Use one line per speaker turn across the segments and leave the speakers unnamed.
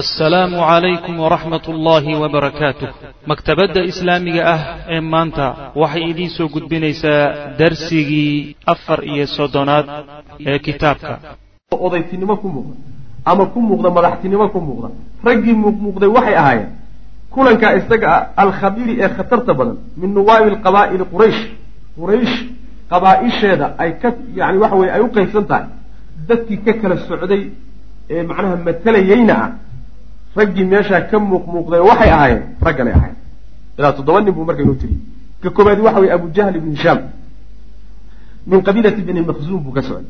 assalaamu calaykum waraxmat ullaahi wabarakaatuh maktabadda islaamiga ah ee maanta waxay idiin soo gudbinaysaa darsigii afar iyo soddonaad ee kitaabka.
Odaytinimo ku muuqda ama ku muuqda madaxtinimo ku muuqda raggii muuqmuuqday waxay ahaayeen kulankaa isaga ah alkhabiiri ee khatarta badan min nuwaabi alqabaa'ili quraysh. Quraysh qabaa-isheeda ay ka yani waxa weye ay u qaybsan tahay dadkii ka kala socday ee macnaha matalayeyna ah raggii meeshaa ka muuqmuuqday waxay ahaayeen ragganay ahayen ilaa toddoba nin buu marka inoo tiriyey ka koobaadi waxa weye abu jahl ibn hishaam. Min qabiilati bni makhzuum buu ka socday.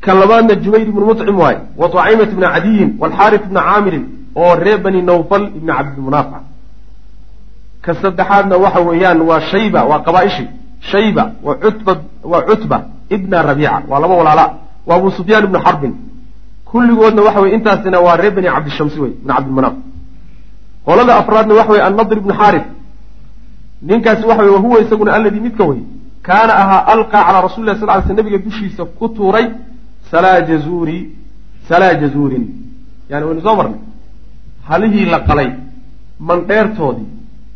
Ka labaadna jubayr ibnu mucim waay wa tacimat ibna cadiyin walxaaris ibna caamirin oo reer bani nawfal ibni cabdilmunaafa ka saddexaadna waxa weeyaan waa shayba waa qabaa'ishi. Shayba waa cutba ibna rabiica waa laba walaala. Waa abu sufyaan ibnu xarbin kulligoodna waxa weye intaasina waa reer bani cabdishamsi wey ibn cabdilmanaaf qolada afraadna waxa weye annadr ibnu xaaris ninkaasi waxa weye wahuwa isaguna alladii midka wey kaana ahaa alqaa calaa rasuli lah sal ly sl nabiga dushiisa ku tuuray salaa jazuuri salaa jazuurin. Yani waynu soo marnay. Halihii la qalay mandheertoodii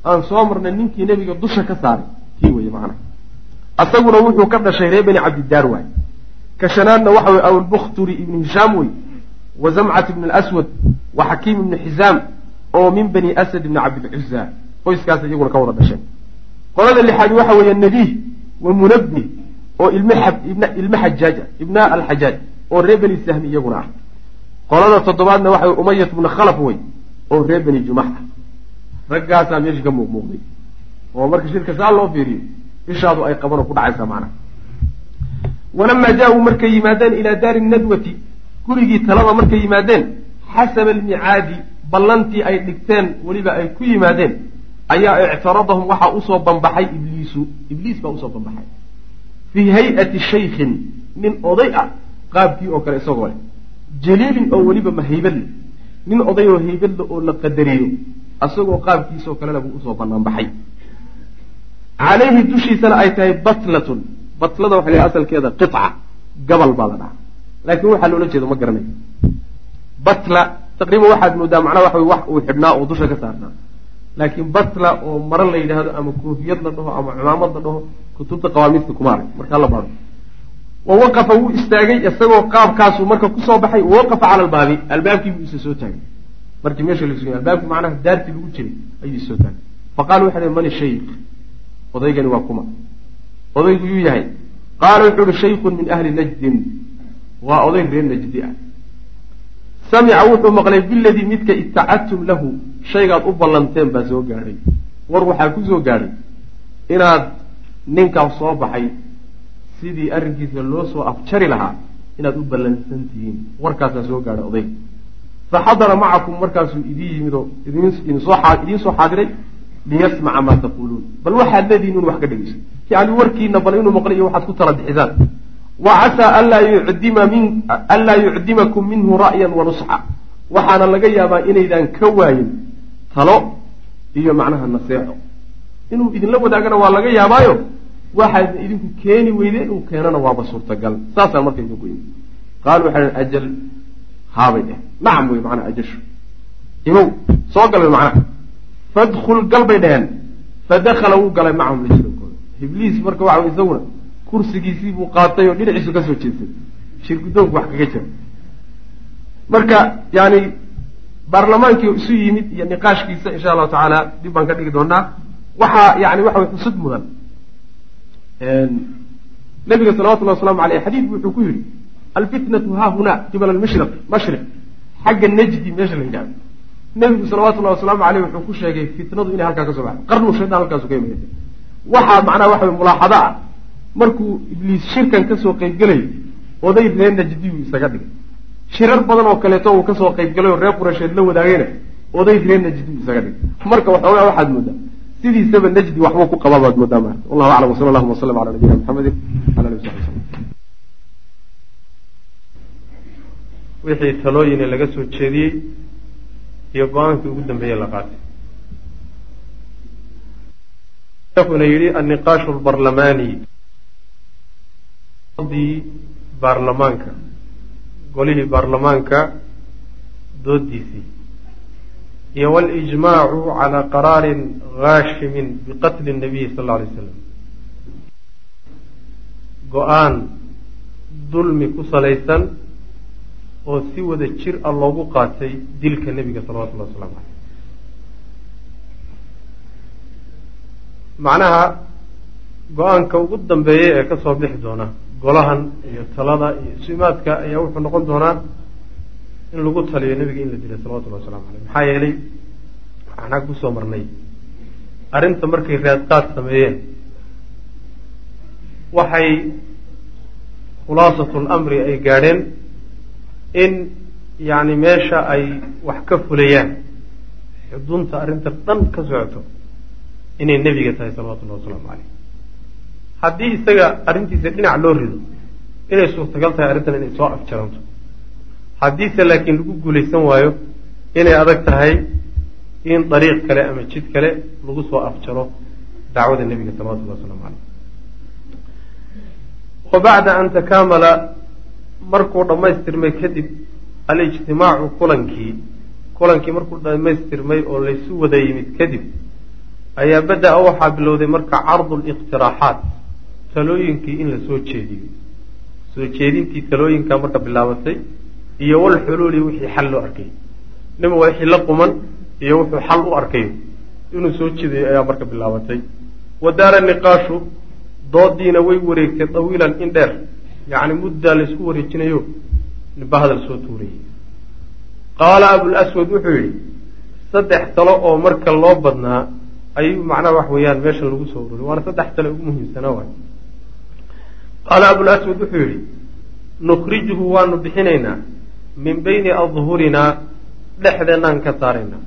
aan soo marnay ninkii nebiga dusha ka saaray. Kii weye macnaha. Asaguna wuxuu ka dhashay reer bani cabdidaar waay ka shanaadna waxa weye abulbukhturi ibnu hishaam wey wa zamcat ibn aswad wa xakiim ibnu xizaam oo min bani asad ibni cabdilcuza qoyskaas iyaguna ka wada dhasheen qolada lixaad waxa weeye nabiih wa munabih oo ilma xajaaj ibna alxajaaj oo reer beni sahmi iyaguna ah. Qolada toddobaadna waxa weye umayat ibnu khalaf wey oo reer beni jumax ah raggaasaa meesha ka muuqmuuqday. Oo marka shirka saa loo fiiriyo ishaadu ay qabanoo ku dhacaysaa macnaha walamaa jaa-uu markay yimaadeen ilaa daari nadwati gurigii talada markay yimaadeen xasaba almicaadi ballantii ay dhigteen weliba ay ku yimaadeen ayaa ictaradahum waxaa u soo banbaxay ibliisu. Ibliis baa u soo banbaxay fii hay'ati shaykhin nin oday ah qaabkii oo kale isagoo leh. Jaliilin oo weliba ma haybad leh nin oday oo haybadle oo la qadariyo isagoo qaabkiisoo kalena buu u soo banaanbaxay calayhi dushiisana ay tahay batlatun. Batlada waxa la asalkeeda qica gabal baa la dhaha laakiin waxaa loola jeedo ma garanayo batla taqriiban waxaad moodaa macnaha waxa wey wax uu xidhnaa oo dusha ka saarnaa. Laakiin batla oo maro la yidhaahdo ama koofiyad la dhaho ama cumaamad la dhaho kutubta qawaamiidka kuma arag markaa la baado wa waqafa wuu istaagay isagoo qaabkaasuu marka ku soo baxay wawaqafa cala albaabi albaabkii buu isa soo taagay. Markii meesha lasu albaabki macnaha daartii lagu jiray ayuu isoo taagay. Faqala waxa hi mani shaykh odaygani waa kuma. Odaygu yuu yahay. Qaala wuxuu uhi shaykhun min ahli najdin waa oday reer najdi ah. Samica wuxuu maqlay biladii midka itacadtum lahu shaygaad u ballanteen baa soo gaadhay war waxaa ku soo gaadhay inaad ninkaa soo baxay sidii arrinkiisa loo soo afjari lahaa inaad u ballansan tihiin. Warkaasaa soo gaadhay odayga fa xadara macakum markaasuu idin yimid oo idiin soo xaadiray liyasmaca maa taquuluun bal waxaad leedihin inu wax ka dhegeyso yani warkiina bal inuu maqlay iyo waxaad ku tala bixisaan wa casaa anlaa yucdimakum minhu ra'yan wa nusxa waxaana laga yaabaa inaydaan ka waayin talo iyo macnaha naseexo. Inuu idinla wadaagana waa laga yaabaayo waxaad idinku keeni weydeen uu keenana waaba suurtagal. Saasaan marka idinku yimi qaalu waxay ajal haabay dheh nacam wey macnaha ajashu imow soo galbay macnaha. Fadkul gal bay dheheen fadakhala wuu galay macahum la jirankooda ibliis marka waxa isaguna kursigiisii buu qaatay oo dhinaciisu ka soo jeestay. Shirgudoonku wax kaga jira. Marka yani baarlamaankii isu yimid iyo niqaashkiisa insha allahu tacaala dib baan ka dhigi doonaa. Waxaa yani waxa way xusud mudan. Nabiga salawatullahi waslamu aleyh xadiid wuxuu ku yihi alfitnatu ha huna qibala almashriq mashriq. Xagga najdi meesha la yidhahdo nebigu salawatullahi wasalaamu aleyh wuxuu ku sheegay fitnadu inay halkaa ka soo baxda qarnu shaydaan halkaasu ka imanaysa waxaa macnaha waxa wey mulaaxado ah markuu ibliis shirkan ka soo qaybgelayo oday reer najdiyuu isaga dhigay. Shirar badan oo kaleeto uu ka soo qaybgalay oo reer qurasheed la wadaagayna oday reer najdiyuu isaga dhigay. Marka waxoogaa waxaad moodaa sidiisaba najdi waxbuu ku qabaa baad moodaa maarta. Wallahu aclam wasala allahuma wasalam cala nabiyina maxamedin ala ali sabi slm wixii talooyine laga soo jeediyey iyo go'aankii ugu dambeeye la qaatay. Sheekuna yidhi anniqaashu lbarlamaani dii baarlamaanka. Golihii baarlamaanka doodiisii iyo walijmaacu calaa qaraarin haashimin biqatli nabiyi sal alla alay slam go'aan dulmi ku salaysan oo si wada jir ah loogu qaatay dilka nebiga salawatullahi waslamu caleyh macnaha go'aanka ugu dambeeya ee ka soo bixi doona golahan iyo talada iyo isu-imaadka ayaa wuxuu noqon doonaa in lagu taliyo nebiga in la dilay salawatullahi waslamu caleyh maxaa yeelay waxaan ku soo marnay arrinta markay raadqaad sameeyeen waxay khulaasatu lamri ay gaadheen in yacni meesha ay wax ka fulayaan xudunta arrinta dhan ka socoto inay nebiga tahay salawatullahi wasalaamu caleyh haddii isaga arrintiisa dhinac loo rido inay suurtagal tahay arrintan inay soo afjaranto. Haddiise laakiin lagu guulaysan waayo inay adag tahay in dariiq kale ama jid kale lagu soo afjaro dacwada nebiga salawatullahi waslamu caleyh wa bacda an takaamala markuu dhammaystirmay kadib alijtimaacu kulankii kulankii markuu dhammaystirmay oo laysu wada yimid kadib ayaa bada-a waxaa bilowday marka cardu liqtiraaxaat talooyinkii in la soo jeediyo. Soo jeedintii talooyinkaa marka bilaabatay iyo walxuluuli wixii xal loo arkay. Nima wixii la quman iyo wuxuu xal u arkayo inuu soo jeedayo ayaa marka bilaabatay wa daara niqaashu doodiina way wareegtay dawiilan in dheer. Yacni muddaa laysku wareejinayo ninba hadal soo tuurayay. Qaala abulaswad wuxuu yidhi saddex talo oo marka loo badnaa ayuu macnaha wax weeyaan meesha lagu soo ururiy waana saddex tale ugu muhiimsanaa waay qaala abulaswad wuxuu yidhi nukhrijuhu waanu bixinaynaa min bayni adhurinaa dhexdeennaan ka saaraynaa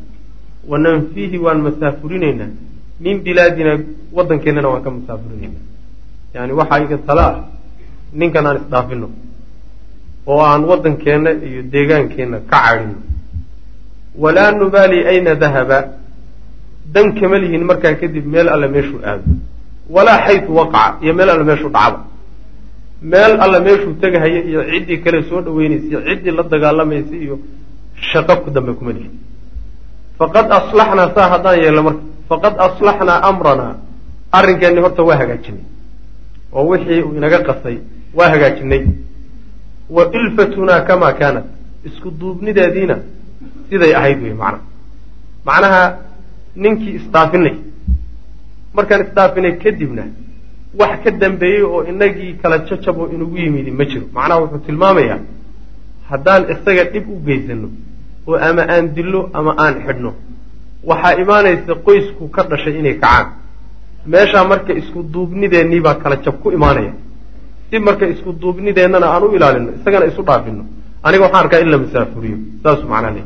wa nanfiihi waan masaafurinaynaa min bilaadina waddankeennana waan ka masaafurinaynaa. Yani waxaa iga tala ah ninkan aan isdhaafino oo aan waddankeenna iyo deegaankeenna ka cadhino. Walaa nubaali ayna dahaba dan kama lihin markaa kadib meel alle meeshuu aado. Walaa xaytu waqaca iyo meel alle meeshuu dhacba meel alle meeshuu tegahaya iyo ciddii kale soo dhaweynaysa iyo ciddii la dagaalamaysa iyo shaqo ku dambe kuma lihin faqad aslaxnaa saa haddaan yeelno marka faqad aslaxnaa amranaa arrinkeenni horta waa hagaajinay. Oo wixii inaga qasay waa hagaajinay. Wa ilfatunaa kamaa kaanat isku duubnideediina siday ahayd wey macnaha macnaha ninkii isdhaafinay markaan isdhaafinay kadibna wax ka dambeeyey oo inagii kala jajab oo inugu yimidi ma jiro. Macnaha wuxuu tilmaamayaa haddaan isaga dhib u geysano oo ama aan dillo ama aan xidhno waxaa imaanaysa qoysku ka dhashay inay kacaan. Meeshaa marka isku duubnideennii baa kala jab ku imaanaya. Si marka isku duubnideennana aan u ilaalino isagana isu dhaafino aniga waxaan arkaa in la masaafuriyo. Saasuu macnaa le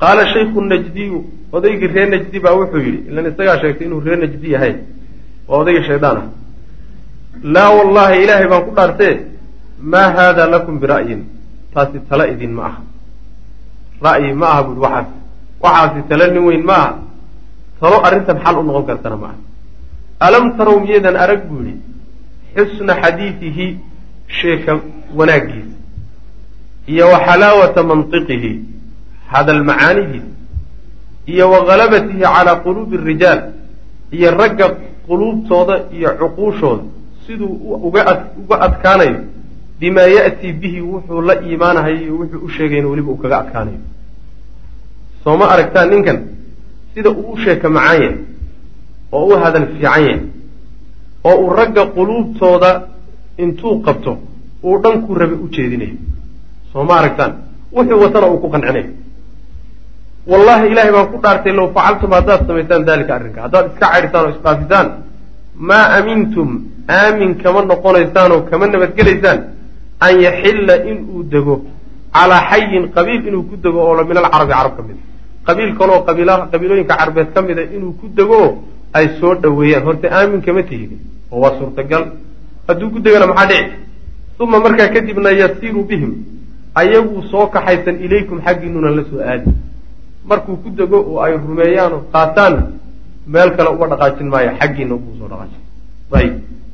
qaala shaykhu najdiyu odaygii reer najdi baa wuxuu yidhi ilan isagaa sheegtay inuu reer najdi yahay waa odaygii shaydaan. Ah laa wallahi ilaahay baan ku dhaartee maa haada lakum bira'yin. Taasi tala idin ma aha. Ra'yi ma aha buuhi waxaas. Waxaasi tala nin weyn ma aha. Talo arrintan xal u noqon kartana ma aha. Alam tarow miyadan arag buu yidhi xusna xadiidihi sheeka wanaaggiisa iyo wa xalaawata mantiqihi hadal macaanidiisa iyo wa halabatihi calaa quluubi arijaal iyo ragga quluubtooda iyo cuquushooda siduu uga adkaanayo bimaa ya'tii bihi wuxuu la iimaanahayo iyo wuxuu u sheegayna weliba uu kaga adkaanayo. Soo ma aragtaan ninkan sida uu u sheeka macaan yahay oo u hadal fiican yahay oo uu ragga quluubtooda intuu qabto uu dhankuu rabe u jeedinayo soo ma aragtaan wuxuu watana uu ku qancinayo wallahi ilaahay baan ku dhaartay low facaltum haddaad samaysaan dalika arrinka. Haddaad iska caydhisaan oo isdhaafisaan maa amintum aamin kama noqonaysaan oo kama nabadgelaysaan an yaxilla inuu dego. Calaa xayin qabiil inuu ku dego oo min alcarabi carab ka mid. Qabiil kaloo qabiilooyinka carabeed ka mida inuu ku dego ay soo dhoweeyaan. Horta aamin kama tihid oo waa suurtagal. Hadduu ku degana maxaa dhici? Uma markaa kadibna yasiiru bihim ayaguu soo kaxaysan ilaykum xaggiinuna la soo aadi markuu ku dego oo ay rumeeyaan oo qaataan meel kale uga dhaqaajin maayo xaggiina ubuu soo dhaqaajin.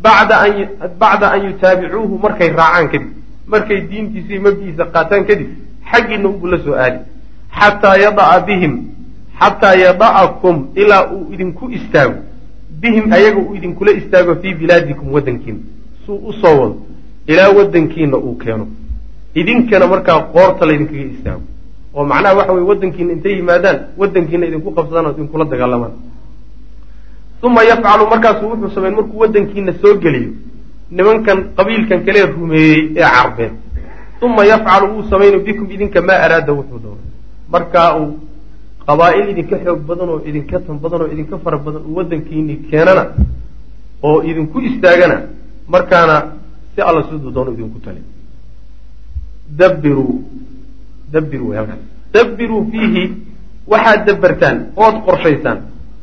Bacda an yutaabicuuhu markay raacaan kadib markay diintiisa iyo mabdiisa qaataan kadib xaggiina unbuu la soo aadi. Xataa yada'a bihim xataa yada'akum ilaa uu idinku istaago. Bihim ayaga uu idinkula istaago fii bilaadikum waddankiina. Suu u soo wado ilaa waddankiina uu keeno. Idinkana markaa qoorta laydinkaga istaago oo macnaha waxa weye waddankiina intay yimaadaan waddankiina idinku qabsadaan oo idinkula dagaalamaan uma yafcalu markaasuu wuxuu sameyn markuu waddankiina soo geliyo nimankan qabiilkan kalee rumeeyey ee carbeed uma yafcalu wuu samaynu bikum idinka maa araada wuxuu doono markaa uu qabaa'il idinka xoog badan oo idinka tan badan oo idinka fara badan uu waddankiini keenana oo idinku istaagana markaana si alla siduu doono idinku tali dabbiruu dabbiruu fiihi waxaad dabbertaan ood qorshaysaan.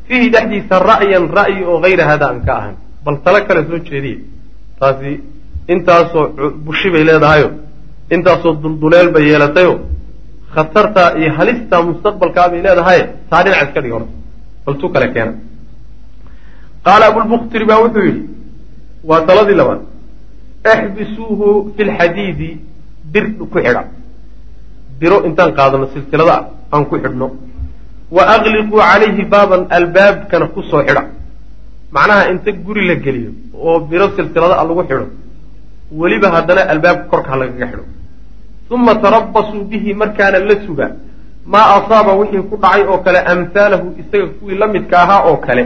Fiihi dhexdiisa ra'yan ra'yi oo hayra hada aan ka ahan. Bal talo kale soo jeediya taasi intaasoo bushi bay leedahayo intaasoo dulduleel bay yeelatayo khatartaa iyo halistaa mustaqbalkaa bay leedahay. Taa dhinac iska dhig horta. Bal tu kale keena. Qaala abulbukhtiri baa wuxuu yidhi waa taladii labaad. Ixbisuuhu fi lxadiidi bir ku xidha biro intaan qaadano silsilada aan ku xidhno. Wa agliquu calayhi baaban albaabkana ku soo xidha. Macnaha inta guri la geliyo oo biro silsilada a lagu xidho weliba haddana albaabka korka ha lagaga xidho. Uma tarabasuu bihi markaana la suga maa asaaba wixii ku dhacay oo kale amhaalahu isaga kuwii la midka ahaa oo kale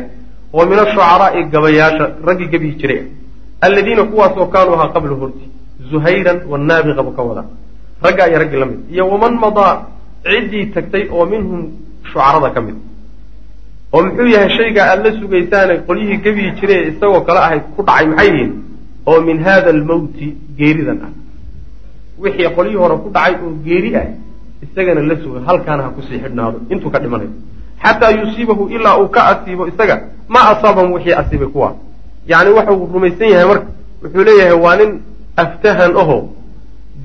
oo min ashucaraa'i gabayaasha raggii gabihi jiray alladiina kuwaasoo kaanuu ahaa qabla horti zuhayran wanaabiqabu ka wada raggaa iyo raggii la mid. Iyo waman madaa ciddii tagtay oo minhum shucarada ka mid. Oo muxuu yahay shaygaa aada la sugaysaane qolyihii gebihi jiray isagoo kale ahayd ku dhacay maxay yihiin? Oo min hada almawti geeridan ah. Wixii qolyihii hore ku dhacay oo geeri ah isagana la sugay halkaana ha ku sii xidhnaado. Intuu ka dhimanayo xataa yusiibahu ilaa uu ka asiibo isaga. Ma asaabahum wixii asiibay kuwa. Yacni waxa uu rumaysan yahay marka. Wuxuu leeyahay waa nin aftahan aho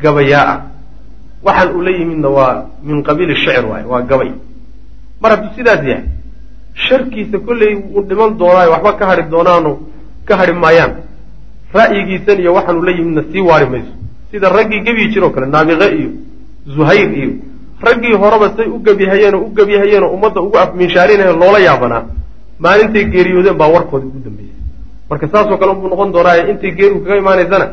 gabayaa ah waxaan uu la yimidna waa min qabiili shicr waaye waa gabay. Mar hadduu sidaas yahay sharkiisa kolley wuu dhiman doonaayo waxba ka hadhi doonaano ka hadhi maayaan ra'yigiisan iyo waxaan uu yimidna sii waari mayso. Sida raggii gebyi jiroo kale naabiqe iyo zuhayr iyo raggii horeba say u gebyahayeen oo u gebyahayeen oo ummadda ugu afmiinshaarinayeen loola yaabanaa maalintay geeriyoodeen baa warkoodii ugu dambeysay marka saasoo kale unbuu noqon doonaaye intay geerigu kaga imaanaysana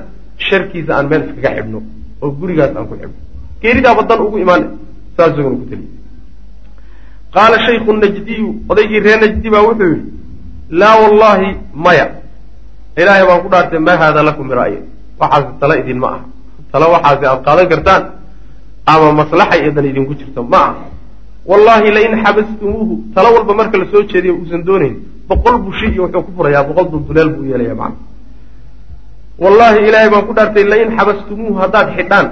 sharkiisa aan meel iskaga xidhno oo gurigaas aan ku xidhno geeridaaba dan ugu imaana saas isaguna ku teliya qaala shaykhu najdiyu odaygii reer najdi baa wuxuu yidhi laa wallahi maya ilaahay baan ku dhaartay maa haada lakum bira'yi waxaasi tala idin ma aha. Tala waxaasi aada qaadan kartaan ama maslaxa iyo dan idinku jirto ma aha. Wallahi lain xabastumuuhu tala walba marka la soo jeediyo uusan doonayn boqol bushi iyo wuxuu ku furayaa boqol dulduleel buu yeelaya macna wallahi ilaahay baan ku dhaartay lain xabastumuuhu haddaad xidhaan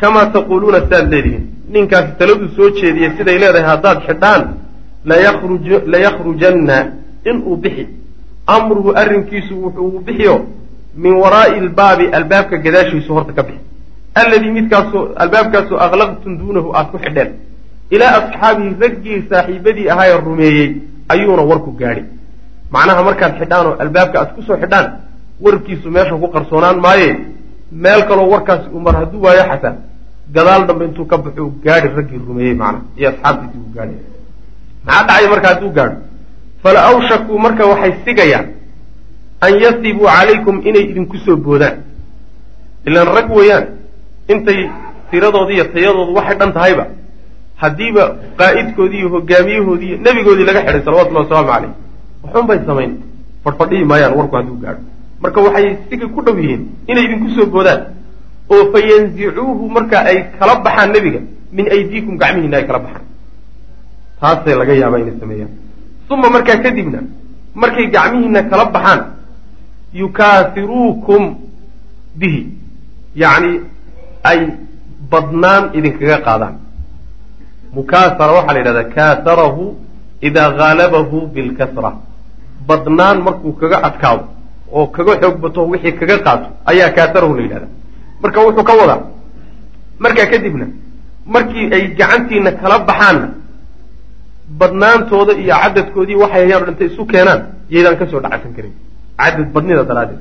kamaa taquuluuna sidaad leedihiin ninkaasi taladu soo jeediyey siday leedahay haddaad xidhaan layakhrujanna inuu bixi amruhu arrinkiisu wuxuu bixiyo min waraa'i albaabi albaabka gadaashiisu horta ka bixi alladii midkaasoo albaabkaasoo aklaqtum duunahu aada ku xidheen ilaa asxaabihi raggii saaxiibadii ahaayee rumeeyey ayuuna warku gaadhi macnaha markaad xidhaan oo albaabka aad ku soo xidhaan warkiisu meesha ku qarsoonaan maaye meel kaloo warkaasi uu mar hadduu waayo xataa gadaal dambe intuu ka baxo gaadhi raggii rumeeyey macnaha iyo asxaabtiisii uu gaadhi. Maxaa dhacaya marka hadduu gaadho? Fala awshakuu marka waxay sigayaan an yasibuu calaykum inay idinku soo boodaan. Ilaan rag weeyaan intay tiradoodii iyo tayadoodu waxay dhan tahayba haddiiba qaa'idkoodii iyo hogaamiyahoodii iyo nebigoodii laga xidhay salawatullahi wasalaamu caleyh waxun bay samayn fadhfadhihi maayaan warku hadduu gaadho marka waxay siga ku dhow yihiin inay idinku soo boodaan oo fa yanzicuuhu marka ay kala baxaan nebiga min aydiikum gacmihiina ay kala baxaan. Taasay laga yaabaa inay sameeyaan. Uma markaa kadibna markay gacmihiina kala baxaan yukaasiruukum bihi. Yacni ay badnaan idinkaga qaadaan. Mukaasara waxaa la yidhahdaa kaasarahu idaa haalabahu bilkasra. Badnaan markuu kaga adkaado oo kaga xoog bato wixii kaga qaato ayaa kaasarahu la yidhahdaa. Marka wuxuu ka wadaa markaa kadibna markii ay gacantiina kala baxaanna badnaantooda iyo cadadkoodii waxay hayaan dhintay isu keenaan yaydaan ka soo dhacsan karin. Cadad badnida daraaddeed.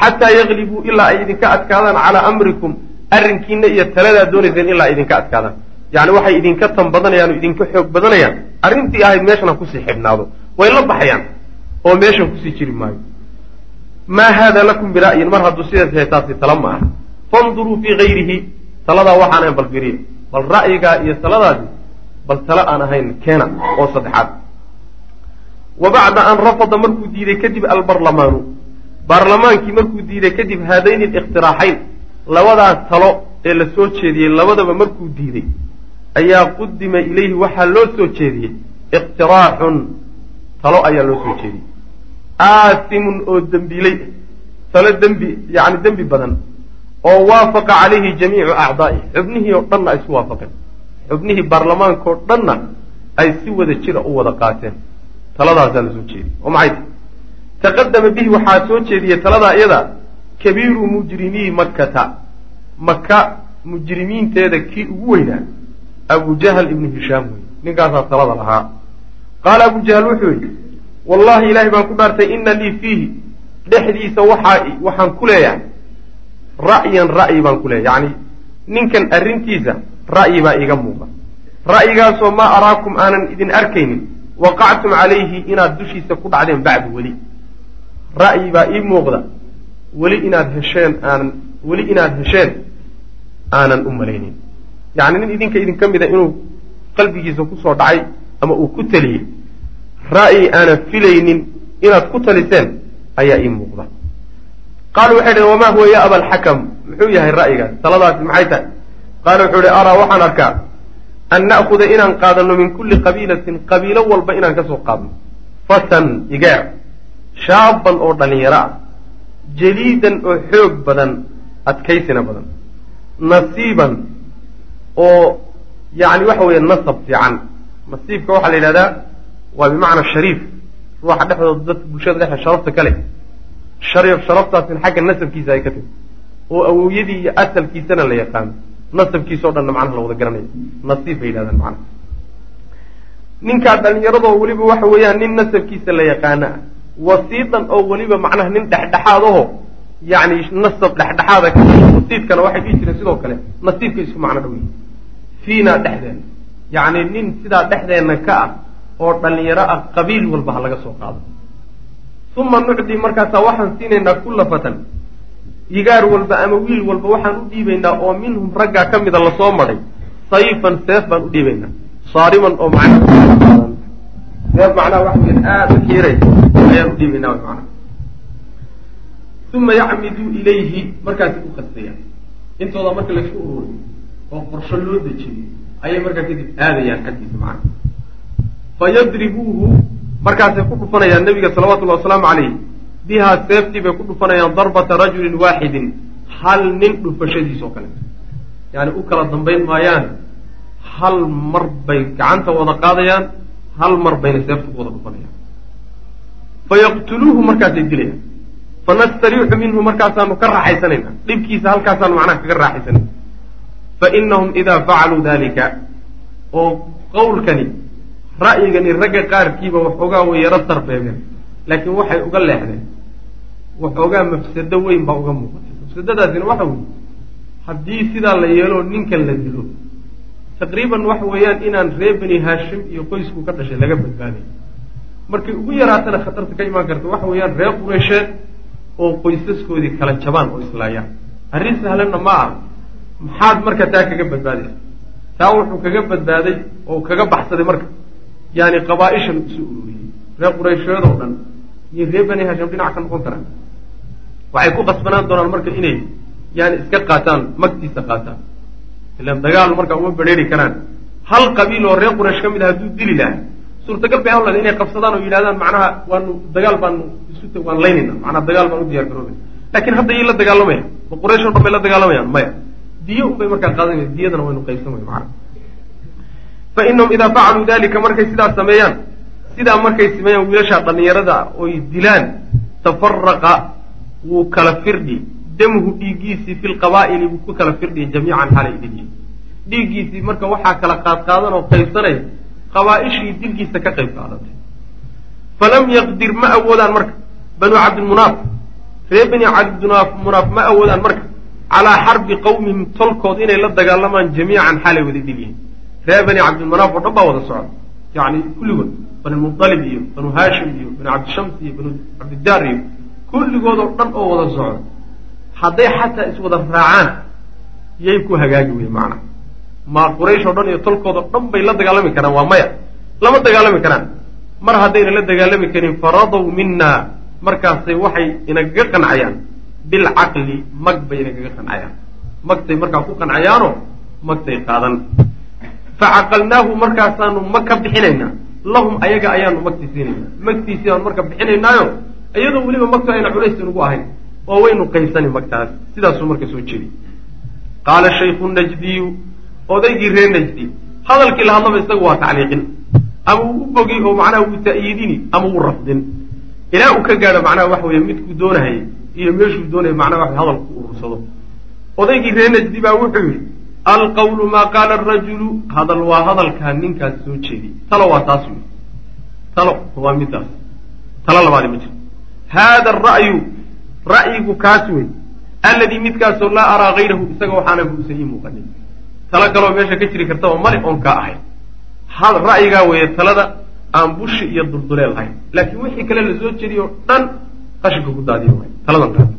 Xataa yaklibuu ilaa ay idinka adkaadaan calaa amrikum arrinkiina iyo taladaad doonayseen ilaa ay idinka adkaadaan. Yani waxay idinka tan badanayaan oo idinka xoog badanayaan. Arrintii ahayd meeshan ha ku sii xidhnaado. Way la baxayaan oo meeshan ku sii jiri maayo maa haada lakum bira'yin mar hadduu sidaas yahay taasi tala ma aha fanduruu fii hayrihi taladaa waxaan ahayn bal firiya bal ra'yigaa iyo taladaasi bal tala aan ahayn keena oo saddexaad wa bacda an rafada markuu diiday kadib albarlamaanu baarlamaankii markuu diiday kadib haadayni alikhtiraaxayn labadaas talo ee la soo jeediyey labadaba markuu diiday ayaa qudima ilayhi waxaa loo soo jeediyey iqtiraaxun talo ayaa loo soo jeediyey aasimun oo dembiiley talo dembi yani dembi badan oo waafaqa calayhi jamiicu acdaa'ihi xubnihii oo dhanna ay isu waafaqeen. Xubnihii baarlamaankaoo dhanna ay si wada jira u wada qaateen. Taladaasaa la soo jeediyey. Oo maxay? Tahy taqadama bihi waxaa soo jeediyey taladaa iyada kabiiru mujrimii makkata. Maka mujrimiinteeda kii ugu weynaa abu jahl ibnu hishaam wey ninkaasaa talada lahaa. Qaala abu jahl wuxuu yidhi wallahi ilaahay baan ku dhaartay ina lii fiihi dhexdiisa waxaa waxaan ku leeyahay. Ra'yan ra'yi baan ku leeyahay. Yacni ninkan arrintiisa ra'yi baa iiga muuqa ra'yigaasoo maa araakum aanan idin arkaynin. Waqactum calayhi inaad dushiisa ku dhacdeen bacdu weli. Ra'yi baa ii muuqda. Weli inaad hesheen aanan weli inaad hesheen aanan u malaynin. Yacni nin idinka idinka mida inuu qalbigiisa ku soo dhacay ama uu ku teliyey ra'yi aanan filaynin inaad ku taliseen ayaa ii muuqda. Qaalu waxay dhaheen wamaa huwa ya abalxakam muxuu yahay ra'yigaas taladaasi maxay tahay? Qaala wuxuu ihi araa waxaan arkaa an na'khuda inaan qaadano min kulli qabiilatin qabiilo walba inaan ka soo qaadno. Fatan igeer shaaban oo dhallinyaro ah jaliidan oo xoog badan adkaysina badan nasiiban oo yani waxa weeye nasab fiican. Nasiibka waxaa la yidhahdaa waa bimacna shariif. Ruuxa dhexdooda dadka bulshada dhexda sharafta kale shari sharaftaasina xagga nasabkiisa ay ka timi oo awowyadii iyo asalkiisana la yaqaano. Nasabkiisao dhanna macnaha la wada garanayo nasiib bay yidhahdaan macnaha. Ninkaa dhallinyaradoo weliba waxa weeyaan nin nasabkiisa la yaqaana ah wasiidan oo weliba macnaha nin dhexdhexaad aho yani nasab dhexdhexaada ka wasiidkana waxay dhihi jireen sidoo kale nasiibka isku macno dhow yihi fiina dhexdeena. Yacni nin sidaa dhexdeenna ka ah oo dhallinyaro ah qabiil walba ha laga soo qaado. Uma nucdii markaasaa waxaan siinaynaa kulla fatan igaar walba ama wiil walba waxaan u dhiibaynaa oo minhum raggaa ka mida la soo maray sayfan seef baan u dhiibaynaa. Saariman oo macnaha seef macnaha waxa weya aada u xiiray ayaan u dhiibaynaa macnaha. Uma yacmiduu ilayhi markaasi u qastayaan intooda marka laysku ururiy oo qorsho loo dejiyo ayay markaa kadib aadayaan xaggiisa macnaha fayadribuuhu markaasay ku dhufanayaan nabiga salawatullahi wasalaamu calayh bihaa seeftii bay ku dhufanayaan darbata rajulin waaxidin hal nin dhufashadiis oo kaleeto yaani u kala dambayn maayaan hal mar bay gacanta wada qaadayaan hal mar bayna seefta ku wada dhufanayaan. Fayaqtuluuhu markaasay dilayaan. Fanastariixu minhu markaasaanu ka raaxaysanayna dhibkiisa halkaasaanu macnaha kaga raaxaysanayna fainahum idaa facaluu dalika oo qowlkani ra'yigani ragga qaarkiiba waxoogaa way yaro sarbeebeen laakiin waxay uga leexdeen. Waxoogaa mafsado weyn baa uga muuqatay. Mafsadadaasina waxa weeye haddii sidaa la yeelo ninkan la dilo taqriiban waxa weeyaan inaan reer beni haashim iyo qoysku ka dhashay laga badbaaday markay ugu yaraatana khatarta ka imaan karta waxa weeyaan reer qureysheed oo qoysaskoodii kala jabaan oo islaayaan. Arrin sahlanna ma aha. Maxaad marka taa kaga badbaadaysa taa wuxuu kaga badbaaday oo kaga baxsaday marka yani qabaa-ishan isu ururiyey reer qureysheed oo dhan iyo reer beni hasham dhinac ka noqon karaan waxay ku qasbanaan doonaan marka inay yani iska qaataan magtiisa qaataan ilan dagaal marka uma bedheeri karaan hal qabiil oo reer quraysh ka mid ah hadduu dili lahaa suurtagal bay hawlan inay qabsadaan oo yidhahdaan macnaha waanu dagaal baanu isu waan laynayna macnaha dagaal baan u diyar garoobay laakiin hadda yay la dagaalamaya ma quraysh dhan bay la dagaalamayaan maya diyo un bay markaa qaadanaya diyadana waynu qaybsan way fa inahum idaa facaluu dalika markay sidaas sameeyaan sidaa markay sameeyaan wiilashaa dhallinyarada oy dilaan tafaraqa wuu kala firdhi damhu dhiiggiisii fi lqabaa'ili wuu ku kala firdhiya jamiican xalay idinyi dhiiggiisii marka waxaa kala qaadqaadan oo qaybsanaya qabaa-ishii dilkiisa ka qayb qaadatay falam yaqdir ma awoodaan marka banu cabdilmunaaf reer bani cabdilmunaaf ma awoodaan marka calaa xarbi qawmihim tolkood inay la dagaalamaan jamiican xalay wada dilyihin reer bani cabdilmanaaf oo dhan baa wada socda. Yani kulligood banulmualib iyo banu haashim iyo banu cabdishams iyo banu cabdidaar iyo kulligood oo dhan oo wada socda. Hadday xataa iswada raacaan yay ku hagaagi wey macna. Ma quraysh oo dhan iyo tolkoodao dhan bay la dagaalami karaan waa maya. Lama dagaalami karaan. Mar haddayna la dagaalami karin faradow mina markaasay waxay inagaga qancayaan. Bilcaqli mag bay inagaga qancayaan. Magtay markaa ku qancayaano magtay qaadan facaqalnaahu markaasaanu mag ka bixinaynaa lahum ayaga ayaanu magti siinaynaa magtiisii aanu marka bixinaynaayo iyadoo weliba magtu ayna culays inugu ahayn oo waynu qaysani magtaas sidaasuu marka soo jeedi qaala shaykhu najdiyu odaygii reer najdi hadalkii la hadlaba isagu waa tacliiqin ama uu u bogi oo macnaha wuu ta'yiidini ama wuu rafdin ilaa uu ka gaadho macnaha waxa weeye midkuu doonahayay iyo meeshuu doonaya macnaha waxa hadalku urursado odaygii reer najdi baa wuxuu yidhi alqawlu maa qaala arajulu hadal waa hadalkaa ninkaas soo jeediy talo waa taas wey talo waa midaas talo labaadi ma jiro haada ara'yu ra'yigu kaas wey alladii midkaasoo laa araa hayrahu isaga waxaana buusan ii muuqanin talo kaloo meesha ka jiri kartaba male oon kaa ahayn ra'yigaa weeye talada aan bushi iyo dulduleel ahayn laakiin wixii kale la soo jeediy oo dhan qashinka ku daadiyo waay taladan qaad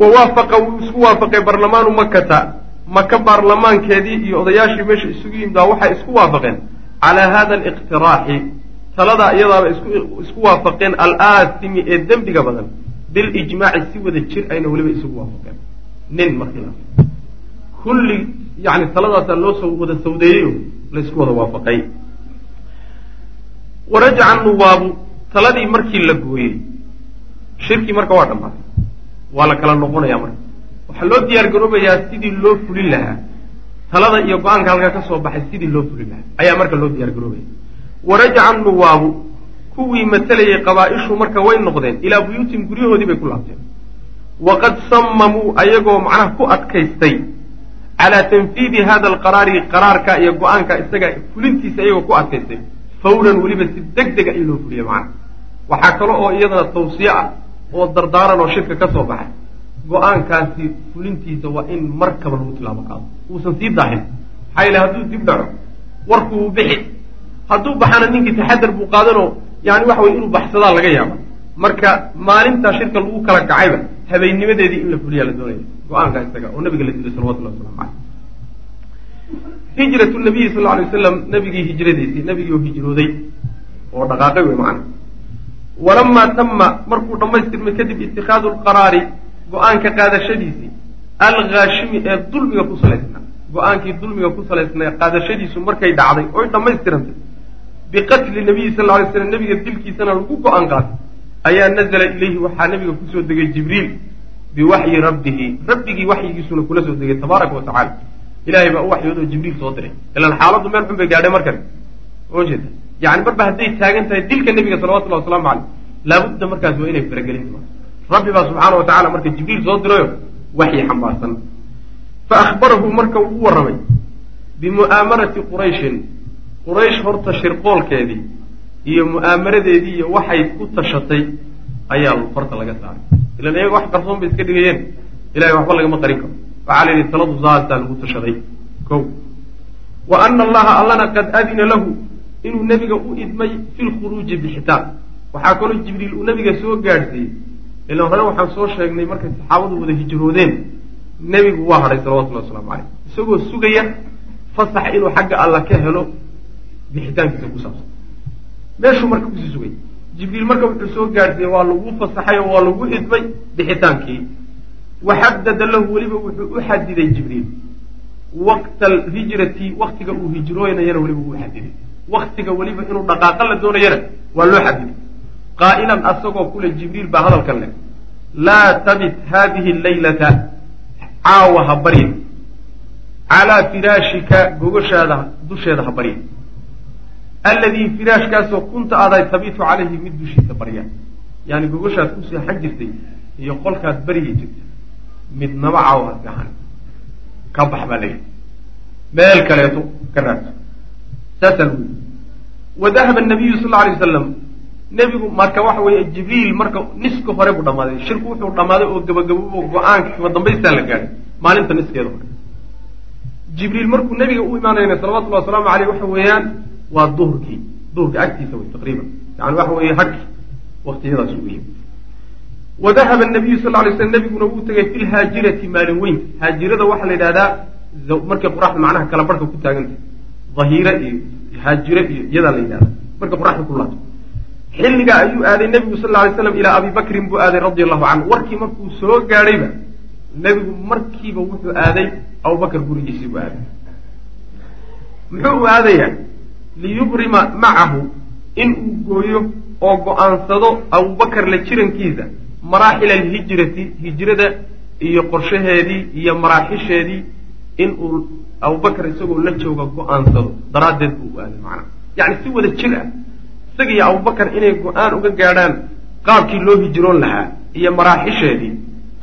wa waafaqa wuu isku waafaqay barlamaanu makata maka baarlamaankeedii iyo odayaashii meesha isugu yimid waxay isku waafaqeen. Calaa hada aliqtiraaxi taladaa iyadaaba isku waafaqeen alaasimi ee dembiga badan. Bilijmaaci si wada jir ayna weliba isugu waafaqeen. Nin markiilaas kulli yani taladaasaa loo soo wada sawdeeyeyo laysku wada waafaqay. Warajaca nuwaabu taladii markii la gooyey shirkii marka waa dhammaatay. Waa la kala noqonaya marka waxaa loo diyaar garoobayaa sidii loo fulin lahaa. Talada iyo go'aanka halkaa ka soo baxay sidii loo fulin lahaa. Ayaa marka loo diyaar garoobaya. Warajaca nuwaabu kuwii matalayay qabaa-ishu marka way noqdeen ilaa buyuutin guryahoodii bay ku laabteen. Waqad sammamuu ayagoo macnaha ku adkaystay calaa tanfiidi hada alqaraari qaraarka iyo go'aanka isaga fulintiisa iyagoo ku adkaystay. Fawran weliba si deg dega in loo fuliyo macnaha. Waxaa kale oo iyadana tawsiye ah oo dardaaran oo shirka ka soo baxay go'aankaasi fulintiisa waa in markaba lagu tilaabo qaado uusan sii daahin. Maxaa yile hadduu dib dhaco warku wuu bixi. Hadduu baxana ninkii taxadar buu qaadanoo yani waxa weye inuu baxsadaa laga yaaba marka maalintaa shirka lagu kala kacayba habeennimadeedii in la fuliyaa la doonaya go'aanka isaga oo nabiga la dilay salawatullahi waslamu caleyh hijratu nabiyi sal lla alay wasalam nabigii hijradiisii nabigii oo hijrooday oo dhaqaaqay wey macana walamaa tama markuu dhammaystirmay kadib itikaadu lqaraari go'aanka qaadashadiisii alghaashimi ee dulmiga ku salaysnaa. Go'aankii dulmiga ku salaysnaa qaadashadiisu markay dhacday oy dhammaystirantay biqatli nabiyi sal alay slam nabiga dilkiisana lagu go'aan qaatay. Ayaa nazala ilayhi waxaa nabiga ku soo degay jibriil biwaxyi rabbihi. Rabbigii waxyigiisuna kula soo degay tabaaraka wa tacala ilahay baa u waxyoodoo jibriil soo diray. Ilaan xaaladdu meel xun bay gaadhay markan. Oo jeeda. Yani marba hadday taagan tahay dilka nebiga salawatullahi wasalaamu caleyh laabudda markaas waa inay faragelin rabbi baa subxaana wa tacala marka jibriil soo dirayo waxyi xambaarsan. Fa akhbarahu marka uu u warramay bimu'aamarati qurayshin. Quraysh horta shirqoolkeedii iyo mu'aamaradeedii iyo waxay ku tashatay ayaa farta laga saaray. Ilan iyaga wax qarsoon bay iska dhigayeen. Ilahay waxba lagama qarin karo. Waxaa la yidhi taladu saasaa lagu tashaday. Ko wa ana allaha allana qad adina lahu inuu nebiga u idmay fi lkhuruuji bixitaan waxaa kaloo jibriil uu nebiga soo gaadhsiiyey ilan hore waxaan soo sheegnay markay saxaabadu wada hijroodeen. Nebigu waa hadhay salawatullahi waslamu caleyh isagoo sugaya fasax inuu xagga alla ka helo bixitaankiisa ku saabsan. Meeshuu marka ku sii sugay. Jibriil marka wuxuu soo gaadhsiiyey waa lagu fasaxay oo waa lagu idmay bixitaankii. Waxadada lahu weliba wuxuu u xadiday jibriil. Waqta alhijrati waktiga uu hijrooynayana weliba uu xadiday waktiga weliba inuu dhaqaaqa la doonayana waa loo xadiday qaa'ilan asagoo kule jibriil baa hadalkan leh laa tabit hadihi laylata caawa ha barya calaa firaashika gogoshaada dusheeda ha barya alladii firaashkaasoo kunta aday tabitu calayhi mid dushiisa barya yani gogoshaad ku seexan jirtay iyo qolkaad baryi jirtay midnaba caawa ha seexan ka bax baa layidhi meel kaleeto ka raadso saasaa lagu yidhi wa dahaba nabiyu sal alay wasalam nebigu marka waxa weeye jibriil marka niska hore buu dhammaaday. Shirku wuxuu dhammaaday oo gabagababo go'aanka kima dambaystaa la gaadhay maalinta niskeeda hore. Jibriil markuu nebiga u imaanayna salawatullhi wasalaamu caleyh waxa weeyaan waa duhurkii. Duhurka agtiisa wey taqriiban. Yani waxa weeye hagki waktiyadaas yimi wadahaba nabiyu sal lay slam nebiguna wuu tegay fi lhaajirati maalin weynta haajirada waxaa la yidhahdaa markay qoraxda macnaha kala barhka ku taagantah dahiire iyo haajire iyo iyadaa la yidhahda markay qoraxda ku laato xilligaa ayuu aaday nebigu sal lay slam ilaa abi bakrin buu aaday radia allahu canhu. Warkii markuu soo gaadhayba nebigu markiiba wuxuu aaday abubakar gurigiisii buu aaday. Muxuu u aadayaa? Liyubrima macahu in uu gooyo oo go'aansado abubakar la jirankiisa maraaxil alhijrati hijrada iyo qorshaheedii iyo maraaxisheedii in uu abubakar isagoo la jooga go'aansado. Daraaddeed buu u aaday macnaha yacni si wada jir ah isaga iyo abubakar inay go'aan uga gaadhaan qaabkii loo hijroon lahaa iyo maraaxisheedii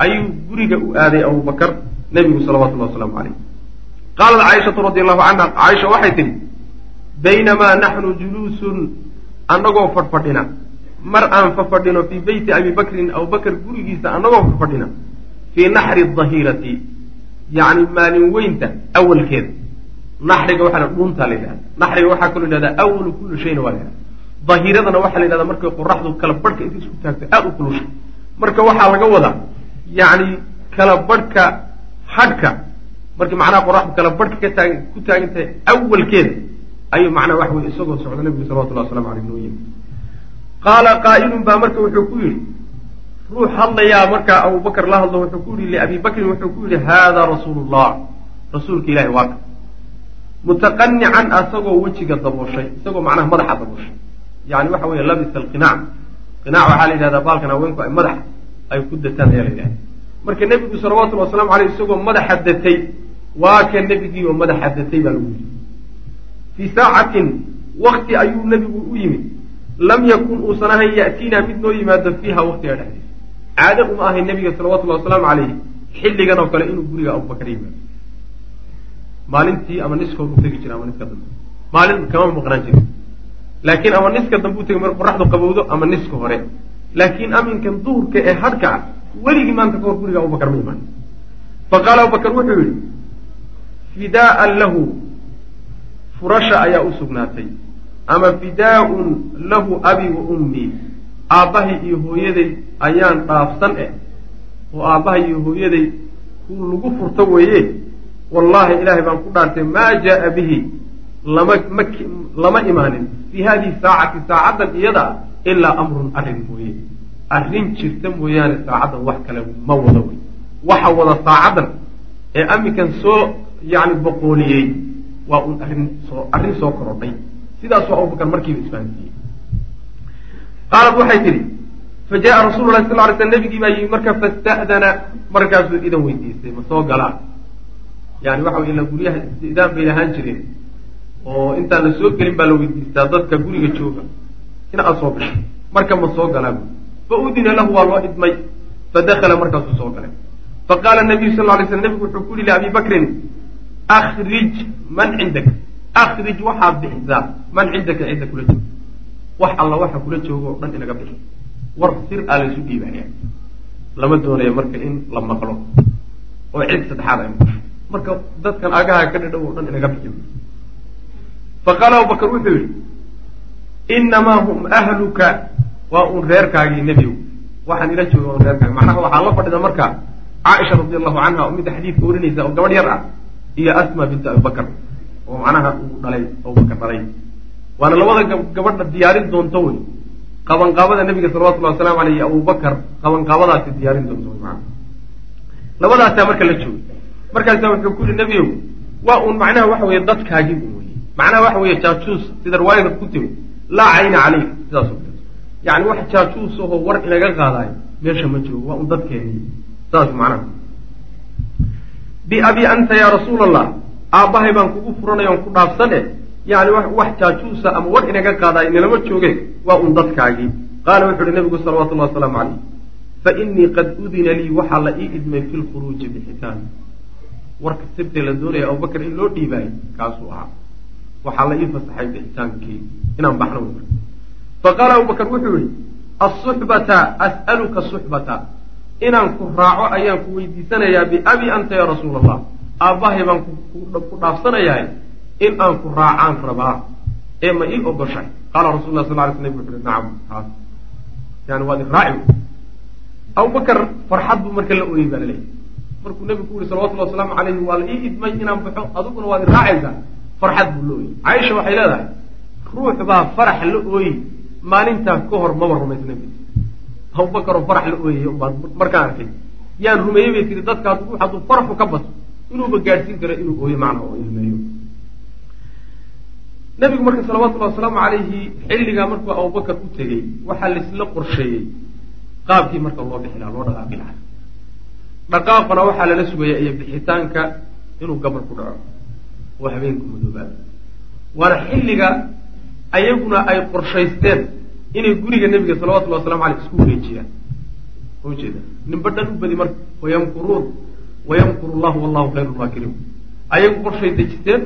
ayuu guriga u aaday abubakar nebigu salawatullahi wasalaamu caleyh qaalat caaishatu radi allahu canha caaisha waxay tidhi baynamaa naxnu juluusun annagoo fadhfadhina mar aan fafadhino fii beyti abi bakrin abubakar gurigiisa annagoo fadhfadhina fii naxri dahirati yacni maalin weynta awalkeeda. Naxriga waxaa la dhuuntaa la yidhahda naxriga waxaa kaloo yidhahdaa awalu kulli shayna waa la yidhahda dahiiradana waxaa la yidhahdaa markay qoraxdu kala barhka inta isku taagto aada u kulusha marka waxaa laga wadaa yacni kala barhka hadhka. Markii macnaha qoraxdu kala barhka ka taag ku taagan tahay awalkeeda ayuu macnaha waxa weye isagoo socda nabigu salawatullahi waslamu aleyh noo yimi. Qaala qaa'ilun baa marka wuxuu ku yidhi ruux hadlayaa markaa abubakar la hadlo wuxuu ku yihi liabi wuxuu ku yidhi haada rasuulu llah rasuulka ilahi waa ka. Mutaqanican asagoo wejiga dabooshay isagoo macnaha madaxa dabooshay yani waxa weeye labisa alqinaac. Qinaac waxaa la yidhahdaa baalkan haweenku ay madax ay ku dataan ayaa la yidhahda marka nebigu salawatullhi waslamu aleyh isagoo madaxa datay waa ka nebigii oo madaxa datay baa lagu yidhi. Fii saacatin wakti ayuu nebigu u yimid. Lam yakun uusan ahayn ya'tiinaa mid noo yimaado fiiha waktiga dhexdiisa. Caado uma ahayn nebiga salawatullahi wasalaamu caleyhi xilligan oo kale inuu guriga abubakar yimaado maalintii ama niskood u tegi jira ama niska dambe. Maalin kama maqnaan jirin laakiin ama niska dambe u tegi mar qoraxdu qabowdo ama niska hore. Laakiin aminkan duhurka ee hadhka ah weligii maanta kahor guriga abubakar ma imaan fa qaala abubakar wuxuu yihi fidaaan lahu. Furasha ayaa u sugnaatay. Ama fidaa-un lahu abi wa ummii aabbahay iyo hooyaday ayaan dhaafsan eh. Oo aabbahay iyo hooyaday ku lagu furto weeye. Wallaahi ilaahay baan ku dhaartay maa jaa bihi lama ma lama imaanin. Fii hadihi saacati saacaddan iyada ilaa amrun arrin mooye. Arrin jirta mooyaane saacaddan wax kale ma wado wey. Waxa wada saacaddan ee aminkan soo yacni boqooliyey waa un arrin soo arrin soo korodhay. Sidaasoo abubakar markiiba isfahansiiyey. Qaalat waxay tidhi fa jaءa rasuulu lahi sal ly sl nabigii baa yimi marka fasta'dana markaasuu idan weydiistay ma soo galaa. Yani waxa wey ila guryaha istidaan bay lahaan jireen oo intaan la soo gelin baa la weydiistaa dadka guriga jooga. In aad soo gasho marka ma soo galaa fa udina lahu waa loo idmay. Fadakala markaasuu soo galay. Faqaala nabiyu sal lay sl nebigu wuxuu ku yihi liabi bakrin akrij man cindaka akrij waxaad bixisaa man cindaka cidda kula jooga wax alla waxa kula jooga oo dhan inaga bixi. War sir aa laysu dhiibaya lama doonayo marka in la maqlo. Oo cid saddexaad ay maqasho marka dadkan agaha ka dhadhow oo dhan inaga bixi faqaala abubakar wuxuu yihi inamaa hum ahluka. Waa un reerkaagii nebigu. Waxaan ila jooga un reerkaagi macnaha waxaa la fadhida marka caaisha radi allahu canha oo midda xadiidka warinaysa oo gabadh yar ah iyo asma bintu abibakar oo macnaha uu dhalay abubakar dhalay. Waana labada gabadha diyaarin doonto wey. Qabanqaabada nabiga salawatullahi wasalaamu aleyh iyo abubakar qabanqaabadaasi diyaarin doonto wey maana labadaasaa marka la joogay markaasaa wuxuu ku yihi nebiyow waa uun macnaha waxa weeye dadkaagii macnaha waxa weeye jaajuus sida riwaayada ku timi laa cayna caleyk sidaas yani wax jaajuus ahoo war inaga qaadaayo meesha ma joogo waa un dadkeeni saas macnaha. Biabi anta yaa rasuula allah aabbahay baan kugu furanay on ku dhaafsan e yani wax jaajuusa ama war inaga qaadaayo nilama jooge waa un dadkaagii. Qaala wuxu uhi nabigu salawatullahi wasalaamu caleyh fa inii qad udina lii waxaa la ii idmay fi lkhuruuji bixitaan warka sirtee la doonaya abubakar in loo dhiibaayo kaasuu ahaa waxaa la ii fasaxay bixitaankii inaan baxno. Wy fa qaala abubakar wuxuu yihi asuxbata as'aluka suxbata. Inaan ku raaco ayaan ku weydiisanayaa biabi anta ya rasuula allah aabbahay baan ku dhaafsanayahay in aan ku raacaan rabaa ee ma ii ogoshay. Qaala rasul lah sal ly sl uhi nacam haas yani waad iraaci abubakar farxad buu marka la ooyey baa laleeyahy markuu nebigu ku yihi salawatullhi wasalaamu calayhi waa la ii idmay inaan baxo adiguna waad iraacaysaa farxad buu la ooyey caaisha waxay leedahay ruux baa farax la ooyey maalintaa ka hor maba rumaysna abubakaroo farax la ooyay umbaa markaan arkay. Yaan rumeeyey bay tiri dadkaas ruux hadduu faraxu ka bato inuuba gaadhsiin karo inuu ooyo macna oo ilmeeyo nabigu marka salawatullahi wasalaamu calayhi xilligaa markuu abubakar u tegey waxaa laisla qorsheeyey qaabkii marka loo bixi lahaa loo dhaqaaqi lahaa. Dhaqaaqana waxaa lala sugaya iyo bixitaanka inuu gabal ku dhaco oo habeenku madoobaado waana xilliga ayaguna ay qorshaysteen inay guriga nebiga salawatullahi wasalamu aleyh isku wareejiyaan. Ujeeda ninba dhan u badi marka wayamkuruun wayamkuru llahu wallahu khayru lmaakiriin ayagu qorshay dejisteen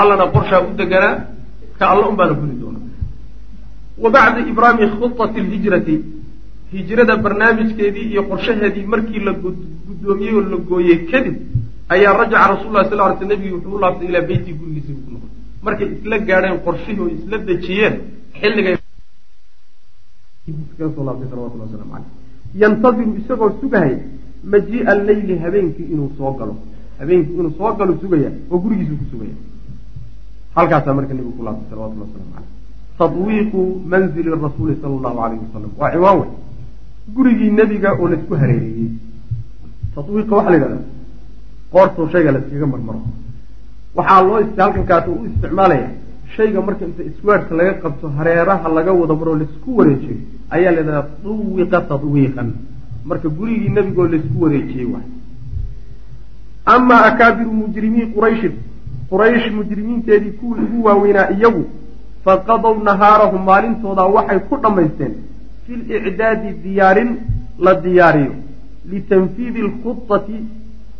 allana qorshaa u deganaa ka alla un baana guli doona wa bacda ibraami khutati lhijrati hijrada barnaamijkeedii iyo qorshaheedii markii la guddoomiyey oo la gooyey kadib ayaa rajaca rasul lah sal ly sl nabigi wuxuu u laabtay ilaa beytii gurigiisii buu ku noqday. Markay isla gaadheen qorshihii oo isla dejiyeen xilligay salawatullah waslamu aleyh yantadiru isagoo sugahaya majii'a alleyli habeenkii inuu soo galo. Habeenkii inuu soo galo sugaya oo gurigiisu ku sugaya. Halkaasaa marka nebigu ku laabtay salawatullah waslamu caleyh tadwiiqu manzili rasuuli sala allahu alayhi wasalam waa ciwaan wey gurigii nebiga oo la isku hareereeyey tadwiiqa waxaa la yidhahdaa qoortoo shayga la marmaro. Waxaa loo halkankaas u isticmaalaya shayga marka inta isweerka laga qabto hareeraha laga wada maroo la isku wareejiyo ayaa la yidhahdaa duwiqa tadwiiqan. Marka gurigii nebigo la isku wareejiyey waay amaa akaabiru mujrimiin qurayshin quraysh mujrimiinteedii kuwii ugu waaweynaa iyagu faqadow nahaarahum maalintoodaa waxay ku dhammaysteen fi licdaadi diyaarin la diyaariyo litanfiidi alkhudati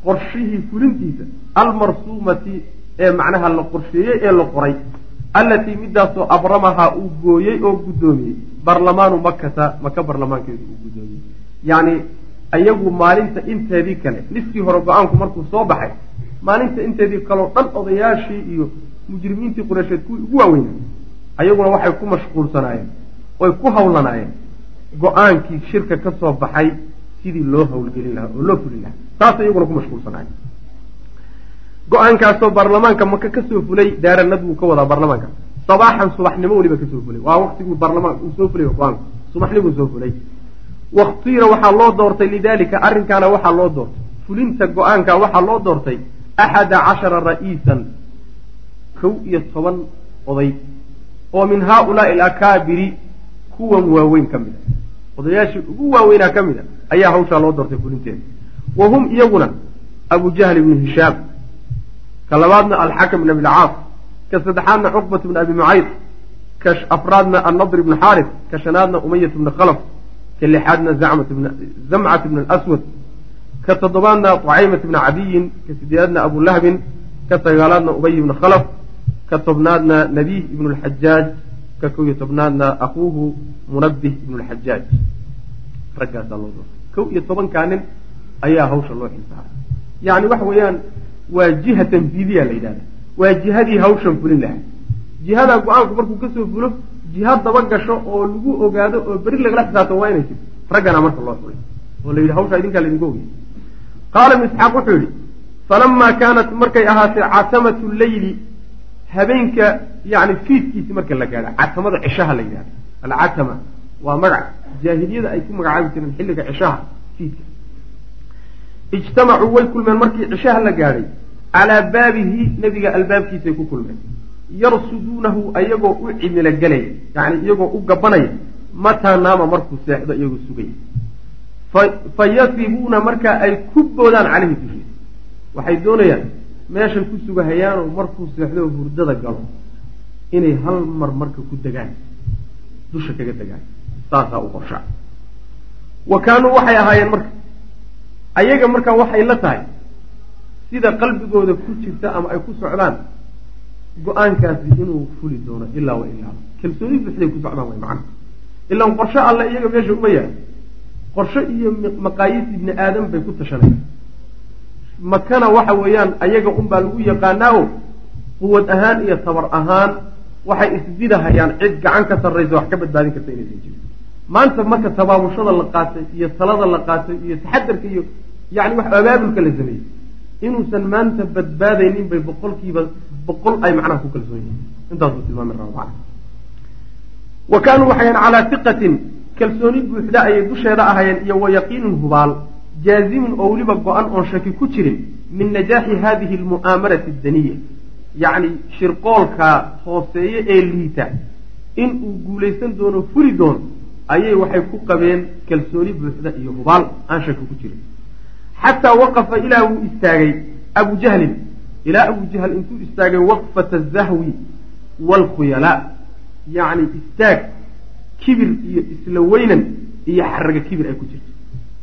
qorshihii fulintiisa almarsuumati ee macnaha la qorsheeyey ee la qoray allatii midaasoo abramahaa uu gooyey oo guddoomiyey. Barlamaanu makata maka barlamaankeedu uu guddoomiyey. Yacni iyagu maalinta inteedii kale niskii hore go'aanku markuu soo baxay maalinta inteedii kaleo dhan odayaashii iyo mujrimiintii qureysheed kuwii ugu waaweynaa ayaguna waxay ku mashquulsanaayeen oy ku hawlanaayeen. Go'aankii shirka ka soo baxay sidii loo hawlgelin lahaa oo loo fulin lahaa saas iyaguna ku mashquulsanaayeen go'aankaasoo baarlamaanka maka ka soo fulay daaranad wuu ka wadaa baarlamaanka sabaaxan subaxnimo weliba ka soo fulay. Waa waktiguu baarlamaanka uu soo fulay go'aanku subaxnimuu soo fulay. Wakhtiira waxaa loo doortay lidalika arrinkaana waxaa loo doortay. Fulinta go'aanka waxaa loo doortay axada cashara ra'iisan kow iyo toban oday oo min haaulaai alakaabiri kuwan waaweyn ka mid a odayaashii ugu waaweynaa ka mid a ayaa hawshaa loo doortay fulinteeda. Wa hum iyaguna abu jahl ibnu hishaam ka labaadna alxakam ibn abilcaas ka saddexaadna cuqbat ibn abi mucayd ka afraadna annadr ibn xaaris ka shanaadna umayat ibn khalaf ka lixaadna zamcat ibn alaswad ka toddobaadna طucaymat ibna cadiyin ka sideedaadna abu lahbin ka sagaalaadna ubay ibna khalaf ka tobnaadna nabiih ibn lxajaaj ka kow iyo tobnaadna akuuhu munabih ibn lxajaaj raggaasaa loo doortay. kow iyo tobankaa nin ayaa hawsha loo xilsaaray yani waxa weeyaan waa jiha tanfiidiya la yidhahda waa jihadii hawshan fulin lahaa. Jihadaa go'aanku markuu ka soo fulo jiha daba gasho oo lagu ogaado oo beri lagala xisaabto waa inay jirto. Raggana marka loo xulay oo la yidhi hawshaa idinkaa laydinka ogay qaala ibn isxaaq wuxuu yidhi falamaa kaanat markay ahaatay catamatu leyli habeenka yani fiidkiisi marka la gaadha catamada cishaha la yidhahda alcatama waa magac. Jaahiliyada ay ku magacaabi jireen xilliga cishaha fiidka. Ijtamacuu way kulmeen markii cishaha la gaadhay. Calaa baabihi nebiga albaabkiisay ku kulmeen. Yarsuduunahu ayagoo u cimilo gelaya yani iyagoo u gabanaya mataa naama markuu seexdo iyagoo sugaya fa yasibuuna markaa ay ku boodaan caleyhi dushiisa waxay doonayaan meeshay ku sugahayaanoo markuu seexdo hurdada galo inay hal mar marka ku degaan dusha kaga degaan saasaa u qorshaa wa kaanuu waxay ahaayeen marka ayaga markaa waxay la tahay sida qalbigooda ku jirta ama ay ku socdaan go'aankaasi inuu fuli doono ilaa wa ilaa kalsooni buxday ku socdaan way macana ilaan qorsho alle iyaga meesha uma yahay qorsho iyo maqaayiis ibni aadam bay ku tashanayaan makana waxa weeyaan ayaga unbaa lagu yaqaanaa o quwad ahaan iyo tabar ahaan waxay isbidahayaan cid gacan ka sarraysa wax ka badbaadin karta inaysan jirin maanta marka tabaabushada la qaatay iyo talada la qaatay iyo taxadarka iyo yani wax abaabulka la sameeyey inuusan maanta badbaadaynin bay boqolkiiba boqol ay macnaha ku kalsoon yihiin. Intaasuu tilmaami raba wa kaanuu waxayan calaa iqatin kalsooni buuxda ayay dusheeda ahayeen iyo wa yaqiinin hubaal jaazimin oo weliba go-an oon shaki ku jirin min najaaxi hadihi almu'aamarati addaniya yacni shirqoolka hooseeye ee liita. In uu guulaysan doono furi doono ayay waxay ku qabeen kalsooni buuxda iyo hubaal aan shaki ku jirin. Xataa waqafa ilaa wuu istaagay abu jahlin ilaa abu jahl intuu istaagay waqfata azahwi waalkhuyalaa yacni istaag kibir iyo isla weynan iyo xaraga kibir ay ku jirto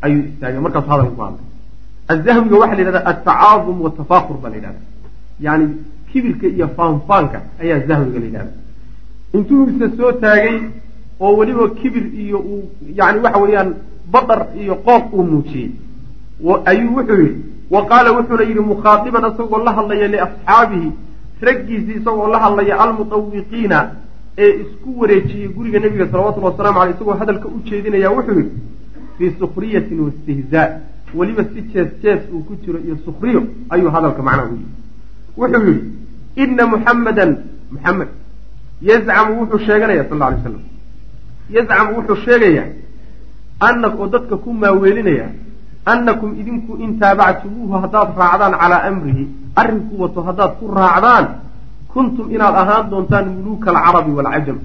ayuu istaagay markaasu hadalka ku hadlay azahwiga waxaa la yidhahda altacaadum watafaakur baa la yidhahda yani kibirka iyo faanfaanka ayaa zahwiga la yidhahda intuu isa soo taagay oo weliba kibir iyo uu yani waxa weeyaan badar iyo qooq uu muujiyey ayuu wuxuu yidhi wa qaala wuxuuna yidhi mukhaadiban isagoo la hadlaya liasxaabihi raggiisii isagoo la hadlaya almutawiqiina ee isku wareejiyey guriga nebiga salawatullhi wasalamu aleyh isagoo hadalka u jeedinaya wuxuu yidhi fii sukriyatin waistihzaa weliba si jees jees uu ku jiro iyo sukriyo ayuu hadalka macnaha u yidhi wuxuu yidhi ina muxammadan muxamed yazcamu wuxuu sheeganaya sal alay slam yazcamu wuxuu sheegayaa ana oo dadka ku maaweelinaya annakum idinku in taabactumuuhu haddaad raacdaan calaa amrihi arrinku wato haddaad ku raacdaan kuntum inaad ahaan doontaan muluuka alcarabi waalcajam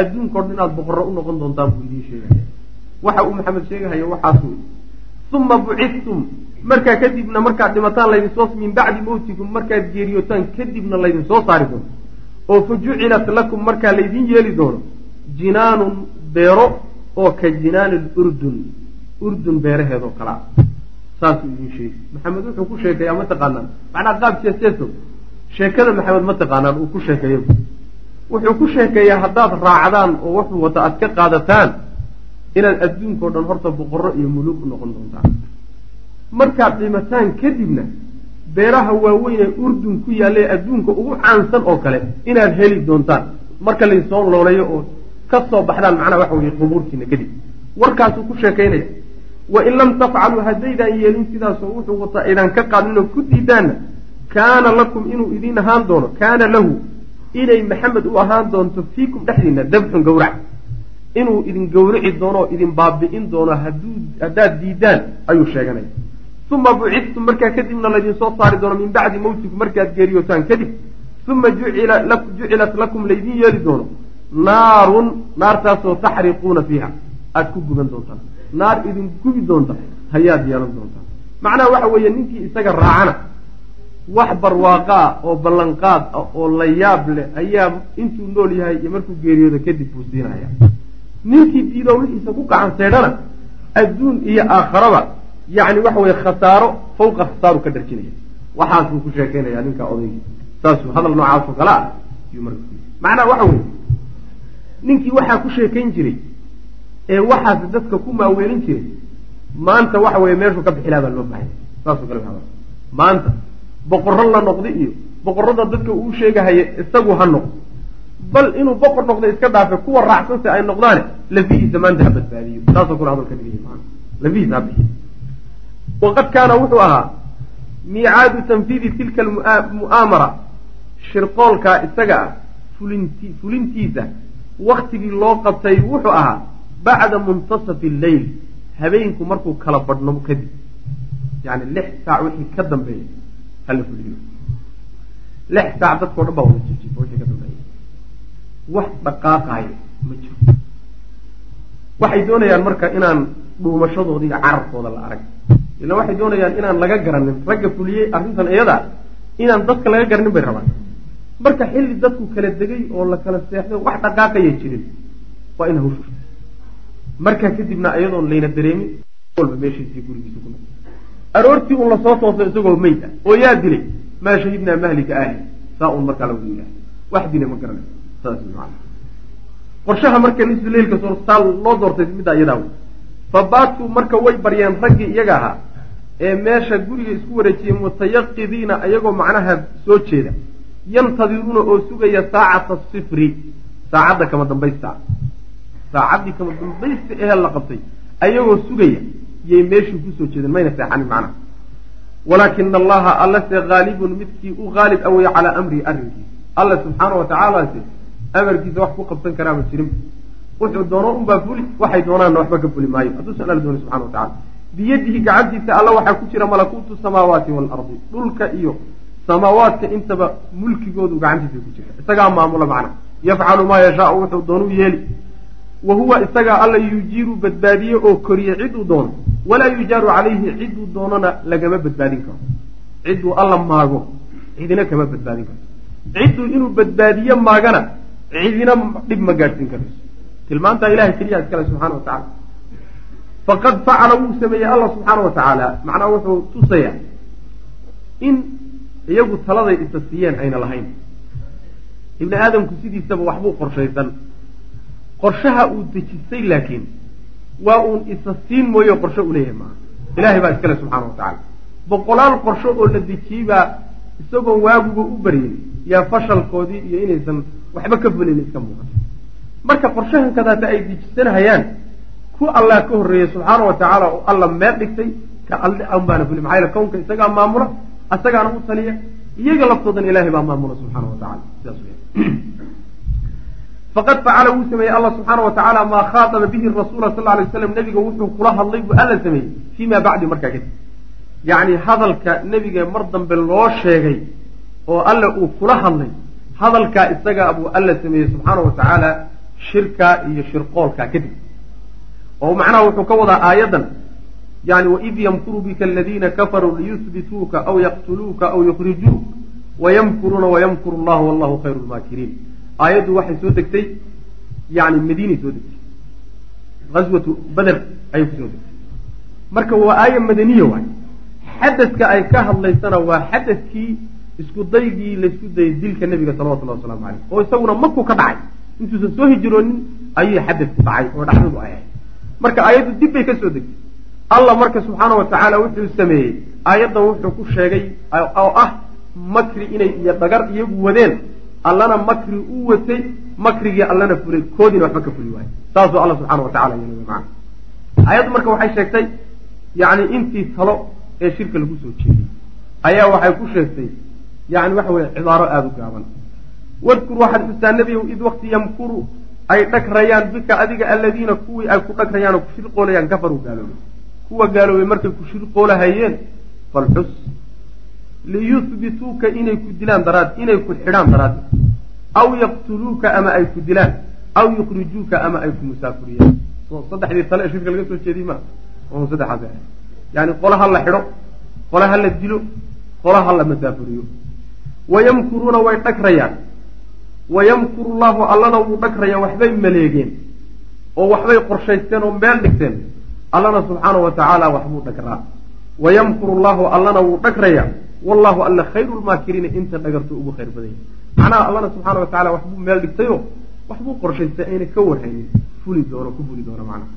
adduunkao dhan inaad boqorro u noqon doontaan buu idiin sheegaya waxa uu maxamed sheegahayo waxaas wey uma bucidtum markaa kadibna markaad dhimataan laydinsoo min bacdi mowtikum markaad geeriyootaan kadibna laydinsoo saari doono. Oo fa jucilat lakum markaa laydin yeeli doono jinaanun beero oo ka jinaani lurdun urdun beeraheedoo kalea saasuu idin sheegi maxamed wuxuu ku sheekeeyaa ma taqaanaan. Macnaa qaab jeeseeso sheekada maxamed ma taqaanaan uu ku sheekeeyo. Wuxuu ku sheekeeyaa haddaad raacdaan oo wuxuu wata aad ka qaadataan inaad adduunkao dhan horta boqorro iyo muluug u noqon doontaan markaad dhimataan kadibna beeraha waaweyn ee urdun ku yaalla ee adduunka ugu caansan oo kale inaad heli doontaan. Marka laynsoo looleeyo oo ka soo baxdaan macnaha waxa weye qubuurtiina kadib. Warkaasuu ku sheekaynaya wain lam tafcaluu haddaydaan yeelin sidaasoo wuxuu wataa aydan ka qaadinoo ku diidaanna kaana lakum inuu idin ahaan doono kaana lahu inay maxamed u ahaan doonto fiikum dhexdiina dabxun gawrac inuu idin gawrici doono oo idin baabi'in doono haddaad diidaan ayuu sheeganaya uma bucidtum markaa kadibna laydinsoo saari doono min bacdi mowtikum markaad geeriyootaan kadib. Uma jucilat lakum laydin yeeli doono. Naarun naartaasoo taxriquuna fiiha. Aada ku guban doontaan. Naar idin gubi doonta hayaad yeelan doontaan. Macnaha waxa weeye ninkii isaga raacana wax barwaaqaa oo ballanqaad ah oo la yaab leh ayaa intuu nool yahay iyo markuu geeriyooda kadib buu siinaya ninkii diidoo wixiisa ku gacan seedhana adduun iyo aakharaba yacni waxa weye khasaaro fawqa khasaaru ka dharjinaya waxaasuu ku sheekeynaya ninka odaygi saasuu hadal noocaasoo kale ah yuu marka macnaha waxa weye ninkii waxaa ku sheekayn jiray ee waxaas dadka ku maaweelin jiray maanta waxa weye meeshuu ka bixilaa baa loo bahaya saasoo kale maanta boqorro la noqda iyo boqorrada dadka uu sheegahaya isagu ha noqdo bal inuu boqor noqdo iska dhaafe kuwa raacsanse ay noqdaane lafihiisa maanta ha badbaadiyo saasoo kale hadalka lafihiisa ha bixiyo waqad kaana wuxuu ahaa miicaadu tanfiidi tilka almu'aamara shirqoolkaa isaga ah fulinti fulintiisa waktigii loo qabtay wuxuu ahaa bacda muntasafi alleyl habeenku markuu kala badhnamo kadib yani lix saac wixii ka dambeeya hala fuliyo lix saac dadkao dhan baa wada jijifa wixii ka dambeeya wax dhaqaaqayo ma jiro. Waxay doonayaan marka inaan dhuumashadooda iyo cararkooda la arag. Ila waxay doonayaan inaan laga garanin ragga fuliyey arrintan iyada inaan dadka laga garanin bay rabaan. Marka xilli dadku kala degay oo la kala seexday wax dhaqaaqaya jirin waa in hawshu markaa kadibna iyadoon layna dareemin walba meeshiisii gurigiisa ku aroortii un la soo tooso isagoo meyd ah oo yaa dilay maa shahidnaa mahlika ahli? Saa un markaa lagu yidhaha wax dilay ma garanay qorshaha marka nisfu leilka saa loo doortay middaa iyadaa wey fa baatuu marka way baryeen raggii iyaga ahaa ee meesha guriga isku wareejiyey mutayaqidiina ayagoo macnaha soo jeeda yantadiruuna oo sugaya saacata sifri saacadda kama dambaysta. Saacaddii kama dambaysta ehe la qabtay ayagoo sugaya yay meeshii ku soo jeedeen mayna seexanin macnaha. Walaakina allaha allase haalibun midkii u haalib aweye calaa amrihi arrinkiisa. Alla subxaana wa tacaalase amarkiisa wax ku qabsan karaama jirin wuxuu doono unbaa fuli waxay doonaanna waxba ka fuli maayo. Hadduusan alla dooni subxana wa tacala biyadihi gacantiisa alla waxaa ku jira malakuutu samaawaati waalardi dhulka iyo samaawaadka intaba mulkigoodu gacantiisa ku jira. Isagaa maamula macna. Yafcalu maa yashaau wuxuu doonuu yeeli. Wa huwa isagaa alla yujiiru badbaadiye oo koriye ciduu doono walaa yujaaru calayhi ciduu doonona lagama badbaadin karo. Ciduu alla maago cidina kama badbaadin karto cidduu inuu badbaadiye maagana cidina dhib ma gaadhsiin karayso tilmaantaa ilahay keliya iskale subxana wa tacala faqad facala wuu sameeyey allah subxaana wa tacaala. Macnaha wuxuu tusayaa in iyagu taladay isa siiyeen ayna lahayn. Ibni aadamku sidiisaba waxbuu qorshaysan. Qorshaha uu dejistay laakiin waa uun isa siin mooye qorsho u leeyahay maaha. Ilahay baa iskale subxaana wa tacaala. Boqolaal qorsho oo la dejiyey baa isagoon waaguba u baryin yaa fashalkoodii iyo inaysan waxba ka fulin iska muuqato marka qorshahan kadaata ay dejisanhayaan ku allah ka horreeyey subxaana wa tacaala oo alla meel dhigtay ka alle anbaana fuli maxaa yaele kownka isagaa maamula asagaana u taliya iyaga laftoodan ilahay baa maamula subxaana wa tacala sidaas faqad facala wuu sameeyey allah subxaana wa tacaala maa khaataba bihi rasuula sal alay waslam nebiga wuxuu kula hadlay buu alla sameeyey fii bacdi markaa kadib. Yacni hadalka nebiga mar dambe loo sheegay oo alle uu kula hadlay hadalkaa isagaa buu alla sameeyey subxaana wa tacaala shirkaa iyo shirqoolkaa kadib. oo macnaha wuxuu ka wadaa aayaddan yani waid yamkuru bika aladiina kafaruu liyuhbituuka aw yaqtuluuka aw yukhrijuuk wayamkuruuna wayamkuru allahu wallahu khayru lmaakiriin aayaddu waxay soo degtay yani madiinay soo degtay. Aswatu bader ayay ku soo degtay. Marka waa aaya madaniya waay. Xadadka ay ka hadlaysana waa xadadkii isku daygii laysku dayay dilka nebiga salawatullahi wasalaamu caleyh oo isaguna maku ka dhacay intuusan soo hijroonin ayuu xadadku dhacay oo dhacdadu ay ahayd. Marka aayaddu dib bay ka degtay. Allah marka subxaana wa tacaala wuxuu sameeyey. Aayaddan wuxuu ku sheegay oo ah makri inay iyo dhagar iyagu wadeen. Allana makri u watay makrigii allana fulay koodiina waxba ka fuli waayo saasuu alla subxana wa tacala yeelay macana aayaddu marka waxay sheegtay yacni intii talo ee shirka lagu soo jeediyey ayaa waxay ku sheegtay yani waxa weye cibaaro aada u gaaban. Wadkur waxaad xustaa nebigow id wakti yamkuru ay dhagrayaan bika adiga aladiina kuwii ay ku dhagrayaan oo ku shirqoolayaan kafaruu gaaloobay. Kuwa gaaloobay markay ku shirqoolahayeen falxus. Liyuhbituuka inay ku dilaan daraad inay ku xidhaan daraaddeed aw yaqtuluuka ama ay ku dilaan. Aw yukhrijuuka ama ay ku musaafuriyaan. Saddexdii tale ee shirka laga soo jeediy ma saddexaas ah yani qola ha la xidho qola ha la dilo qola ha la masaafuriyo wayamkuruuna way dhagrayaan wayamkuru llahu allana wuu dhagrayaa waxbay maleegeen oo waxbay qorshaysteen oo meel dhigteen allana subxaana wa tacaala waxbuu dhagraa wayamkuru llahu allana wuu dhagrayaa wallahu alla khayru lmaakiriina inta dhagarto ugu khayr badan yahy macnaha allana subxaana wa tacala waxbuu meel dhigtayoo waxbuu qorshaystay ayna ka warhaynin fuli doono ku fuli doono macnaha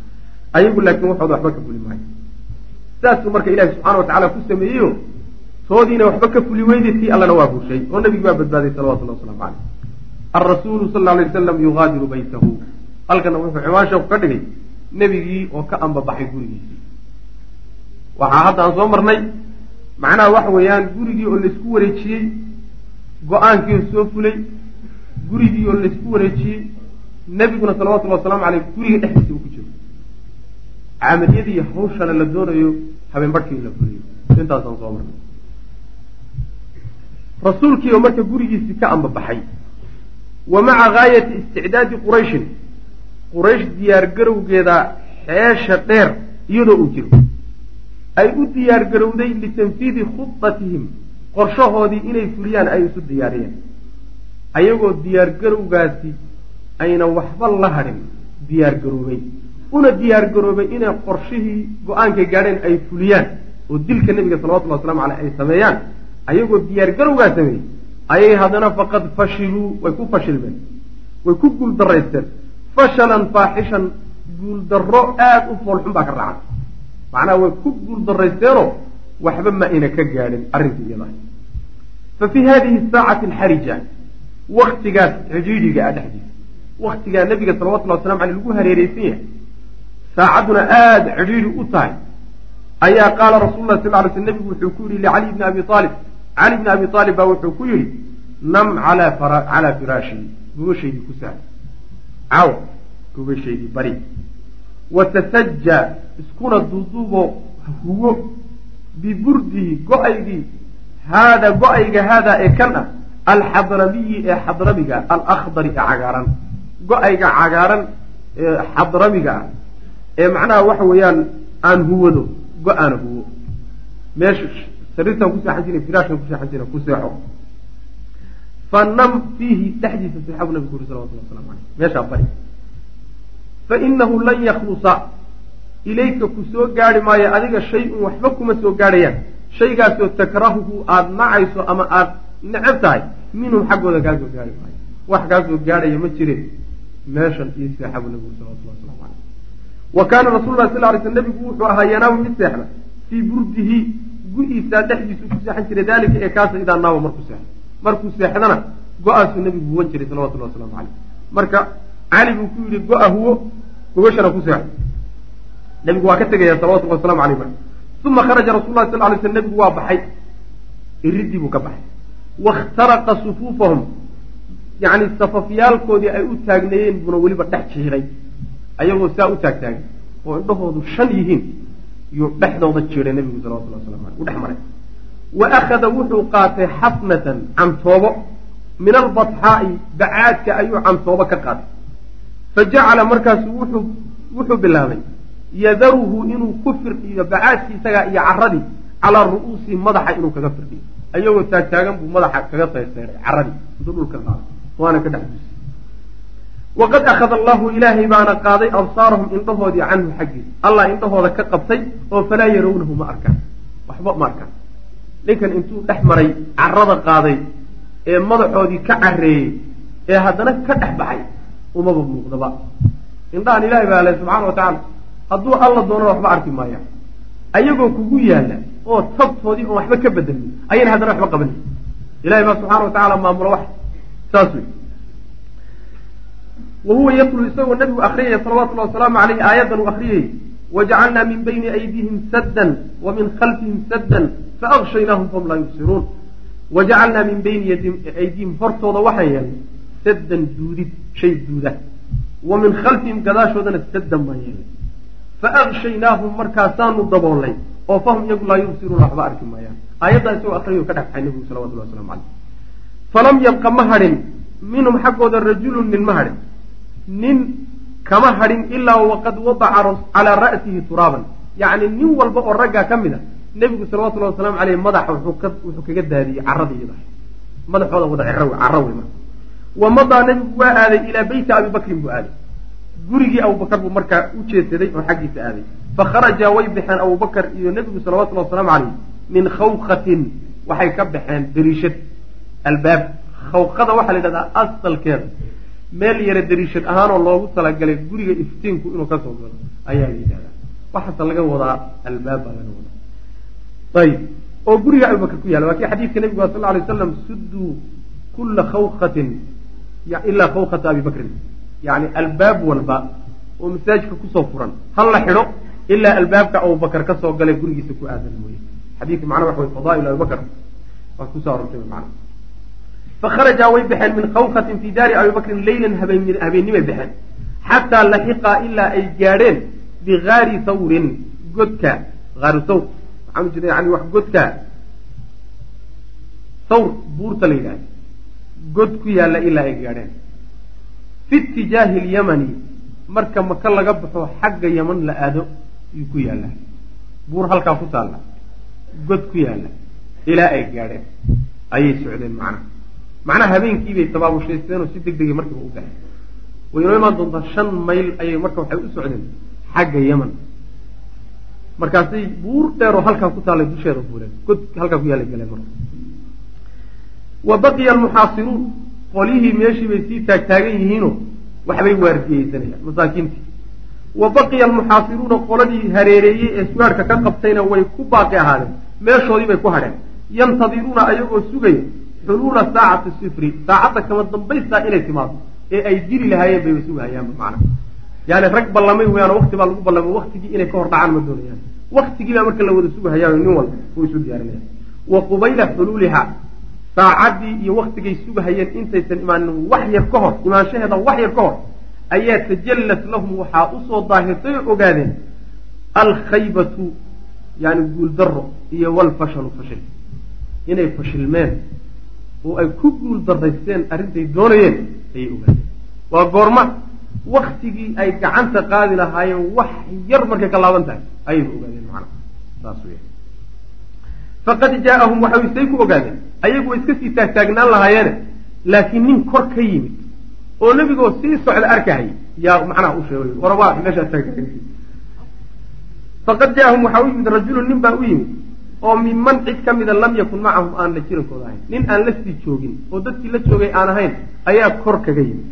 ayagu laakiin waxooda waxba ka fuli maayo sidaasuu marka ilahi subxana wa tacala ku sameeyeyo toodiina waxba ka fuli weyday tii allana waa bushay oo nabigi baa badbaaday salawatullah waslamu caleyh alrasuulu sal alay wasalam yugaadiru baytahu. Halkana wuxuu ciwaan sheeku ka dhigay nebigii oo ka ambabaxay gurigiisii. Waxaa hadda aan soo marnay macnaha waxa weeyaan gurigii oo laysku wareejiyey go'aankii oo soo fulay gurigii oo laysku wareejiyey nebiguna salawatullahi wasalaamu caleyh guriga dhexdiisa uu ku jiro. Camaliyadii hawshana la doonayo habeen barhkii in la fuliyo. Intaasaan soo marnay rasuulkii oo marka gurigiisii ka ambabaxay. Wa maca gaayati isticdaadi qurayshin. Quraysh diyaargarowgeeda xeesha dheer iyadoo uu jiro. Ay u diyaargarowday litanfiidi khudatihim qorshahoodii inay fuliyaan ay isu diyaariyeen. Ayagoo diyaargarowgaasi ayna waxba la hadhin diyaargaroobay. Una diyaargaroobay inay qorshihii go'aankay gaadheen ay fuliyaan oo dilka nebiga salawatullhi waslamu caleyh ay sameeyaan ayagoo diyaargarowgaa sameeyey ayay haddana faqad fashiluu way ku fashilmeen way ku guuldaraysteen fashalan faaxishan guuldarro aada u foolxun baa ka raacay. Macnaha way ku guuldarraysteenoo waxba ma ayna ka gaadhin arrintii iyadahay fa fii hadihi saacati alxarija waktigaas cidhiidhiga a dhexdiisa waktigaa nabiga salawatullhi waslamu aleyh lagu hareereysan yahay saacadduna aada cidhiidhi u tahay. Ayaa qaala rasul lah sal ly sl nebigu wuxuu ku yihi licali bni abi aalib cali bni abi aalib baa wuxuu ku yihi nam calaa firaashi gubashaydii ku saar caw gubashaydii bari. Watasaja iskuna duuduubo huwo biburdihi go'aygii haada go'ayga haadaa ee kan ah alxadramiyi ee xadramiga alakhdari ee cagaaran. Go'ayga cagaaran ee xadramiga ah ee macnaha waxa weeyaan aan huwado go'aana huwo. Meesha sariirtaan ku seexan jirin firaashkan ku seexan jirin ku fanam fiihi dhexdiisa seexa buu nabigu uri salawatullah waslamu caleyh meeshaa bari. Fa inahu lan yaklusa ilayka ku soo gaari maayo adiga shay-un waxba kuma soo gaadhayaan. Shaygaasoo takrahuhu aada nacayso ama aada necab tahay minhum xaggooda kaa soo gaari maayo. Wax kaa gaadhaya ma jireen meeshan io seexa buu nabigu salawatullah waslamu caleyh wa kaana rasul lah sal lay sl nabigu wuxuu ahaa yanaamu mid seexda. Fii burdihi gu-iisaa dhexdiisu ku seexan jiray daalika ee kaasa idaa naaba markuu seexdo markuu seexdana go'aasuu nabigu huwan jiray salawatullah waslamu caleyh marka cali buu ku yidhi go-a huwo gogashana ku seexdo nabigu waa ka tegaya salawatullahi waslamu aleyh marka. Uma kharaja rasul lah sal lay sl nabigu waa baxay. Iridii buu ka baxay. Wakhtaraqa sufuufahum. Yacni safafyaalkoodii ay u taagneeyeen buuna weliba dhex jiiray ayagoo saa u taagtaagay. Oo indhahoodu shan yihiin yuu dhexdooda jiray nabigu salawatullah waslamu aleyh u dhex maray. Wa akhada wuxuu qaatay xafnatan cantoobo. Min albatxaa'i bacaadka ayuu cantoobo ka qaatay. Fa jacala markaasu wuxuu wuxuu bilaabay yadaruhu inuu ku firdhiyo bacaadkii isagaa iyo caradii calaa ru'uusi madaxa inuu kaga firdhiyo. Ayagoo taagtaagan buu madaxa kaga sayrseeray caradii intuu dhulka qaado waana ka dhex duusay waqad akhada allahu ilaahay baana qaaday absaarahum indhahoodii canhu xaggiisa allah indhahooda ka qabtay oo falaa yarawnahu ma arkaan waxba ma arkaan ninkan intuu dhex maray carada qaaday ee madaxoodii ka careeyey ee haddana ka dhex baxay umaba muuqdaba indhahan ilahay baa le subxaana wa tacaala hadduu alla doonana waxba arki maayaan ayagoo kugu yaalla oo tabtoodii oon waxba ka bedelmin ayayna haddana waxba qabanin ilahay baa subxana wa tacaala maamula wax saas wey wa huwa yatlu isagoo nabigu akriyaya salawatullahi wasalaamu caleyh aayaddan uu akriyayay wajacalnaa min bayni aydihim saddan wa min khalfihim saddan faaqshaynaahum fahum laa yubsiruun. Wajacalnaa min bayni aydihim hortooda waxaan yeelnay saddan duudid shay duuda. Wa min khalfihim gadaashoodana saddan baan yeelnay faaqshaynaahum markaasaanu daboolnay oo fahum iyagu laa yubsiruuna waxba arki maayaan. Aayaddaa isagoo akriyo ka dhex baxay nabigu salawatullahi waslamu caleyh falam yabqa ma hadhin minhum xaggooda rajulun nin ma hadhin nin kama hadhin ilaa waqad wadaca calaa ra'sihi turaaban. Yacni nin walba oo raggaa ka mid a nebigu salawatullahi wasalamu caleyh madaxa wuxuu kaga daadiyey caradii iyada madaxooda wada caro wey marka wa madaa nebigu waa aaday ilaa beyti abi bakrin buu aaday. Gurigii abubakar buu markaa u jeedsaday oo xaggiisa aaday. Fa kharajaa way baxeen abubakar iyo nebigu salawatullahi wasalaamu caleyh min khawkatin waxay ka baxeen dariishad albaab khawkada waxaa la yidhahdaa asalkeeda meel yara dariishad ahaanoo loogu talagalay guriga iftiinku inuu ka soo galo ayaa la yidhahdaa waxaase laga wadaa albaab baa laga wadaa. Ayib oo guriga abubakar ku yaalla waa kii xadiidka nebigu sal alay waslam sudduu kula khawkatin ilaa khawkata abi bakrin. Yacni albaab walba oo masaajidka ku soo furan. Hal la xidho ilaa albaabka abubakar ka soo galay gurigiisa ku aadan mooye. Xadiidka macnaa waxa wey fadaail abubakar waa ku soo arortay macna fakharajaa way baxeen min khawkatin fii daari abi bakrin leylan habeennimay baxeen xataa laxiqaa ilaa ay gaadheen bigaari thawrin godka aaru thawr waxaan ujeeda yani wax godka thawr buurta la yidhahda god ku yaalla ilaa ay gaadheen fi itijaahi alyamani marka maka laga baxo xagga yaman la aado yuu ku yaallaa buur halkaa ku taalla god ku yaalla ilaa ay gaadheen ayay socdeen macnaha macnaha habeenkiibay tabaabushaysteeno si deg degay markiiba u baxeen way inoo imaan doontaa shan mayl ayay marka waxay u socdeen xagga yaman markaasay buur dheeroo halkaa ku taallay dusheeda fuuleen god halkaa ku yaallay galeen marka. Wa baqiya almuxaasiruun qolyihii meeshii bay sii taagtaagan yihiinoo waxbay waardiyeysanayaan masaakiintii. Wa baqiya almuxaasiruuna qoladii hareereeyey ee sugaarhka ka qabtayna way ku baaqi ahaadeen meeshoodii bay ku hadheen. Yantadiruuna ayagoo sugaya xuluula saacati sifri saacadda kama dambaystaa inay timaado ee ay dili lahaayeen bayba sugahayaanba macna yani rag ballamay weyaan wakti baa lagu ballamay waktigii inay ka hor dhacaan ma doonayaan. Waktigii baa marka la wada sugahayaayo nin walba uu isu diyaarinaya. Wa qubayla xuluuliha saacaddii iyo waktigay sugahayeen intaysan imaanin wax yar ka hor imaanshaheeda wax yar ka hor ayaa tajallat lahum waxaa u soo daahirtay oo ogaadeen alkhaybatu yani guuldaro iyo walfashalu fashil inay fashilmeen oo ay ku guul daraysteen arrintay doonayeen ayay ogaadeen. Waa goorma waktigii ay gacanta qaadi lahaayeen wax yar markay ka laaban tahay ayayba ogaadeen macna saas wey faqad jaaahum waxay say ku ogaadeen ayagu way iska sii taagtaagnaan lahaayeene laakiin nin kor ka yimid oo nebigoo sii socda arkahayy yaa macnaha u sheegay warabaa meeshaa taagtaagan faqad jaaahum waxaa u yimid rajulun nin baa u yimid oo minman cid ka mida lam yakun macahum aan la jirankooda ahayn. Nin aan la sii joogin oo dadkii la joogay aan ahayn ayaa kor kaga yimid.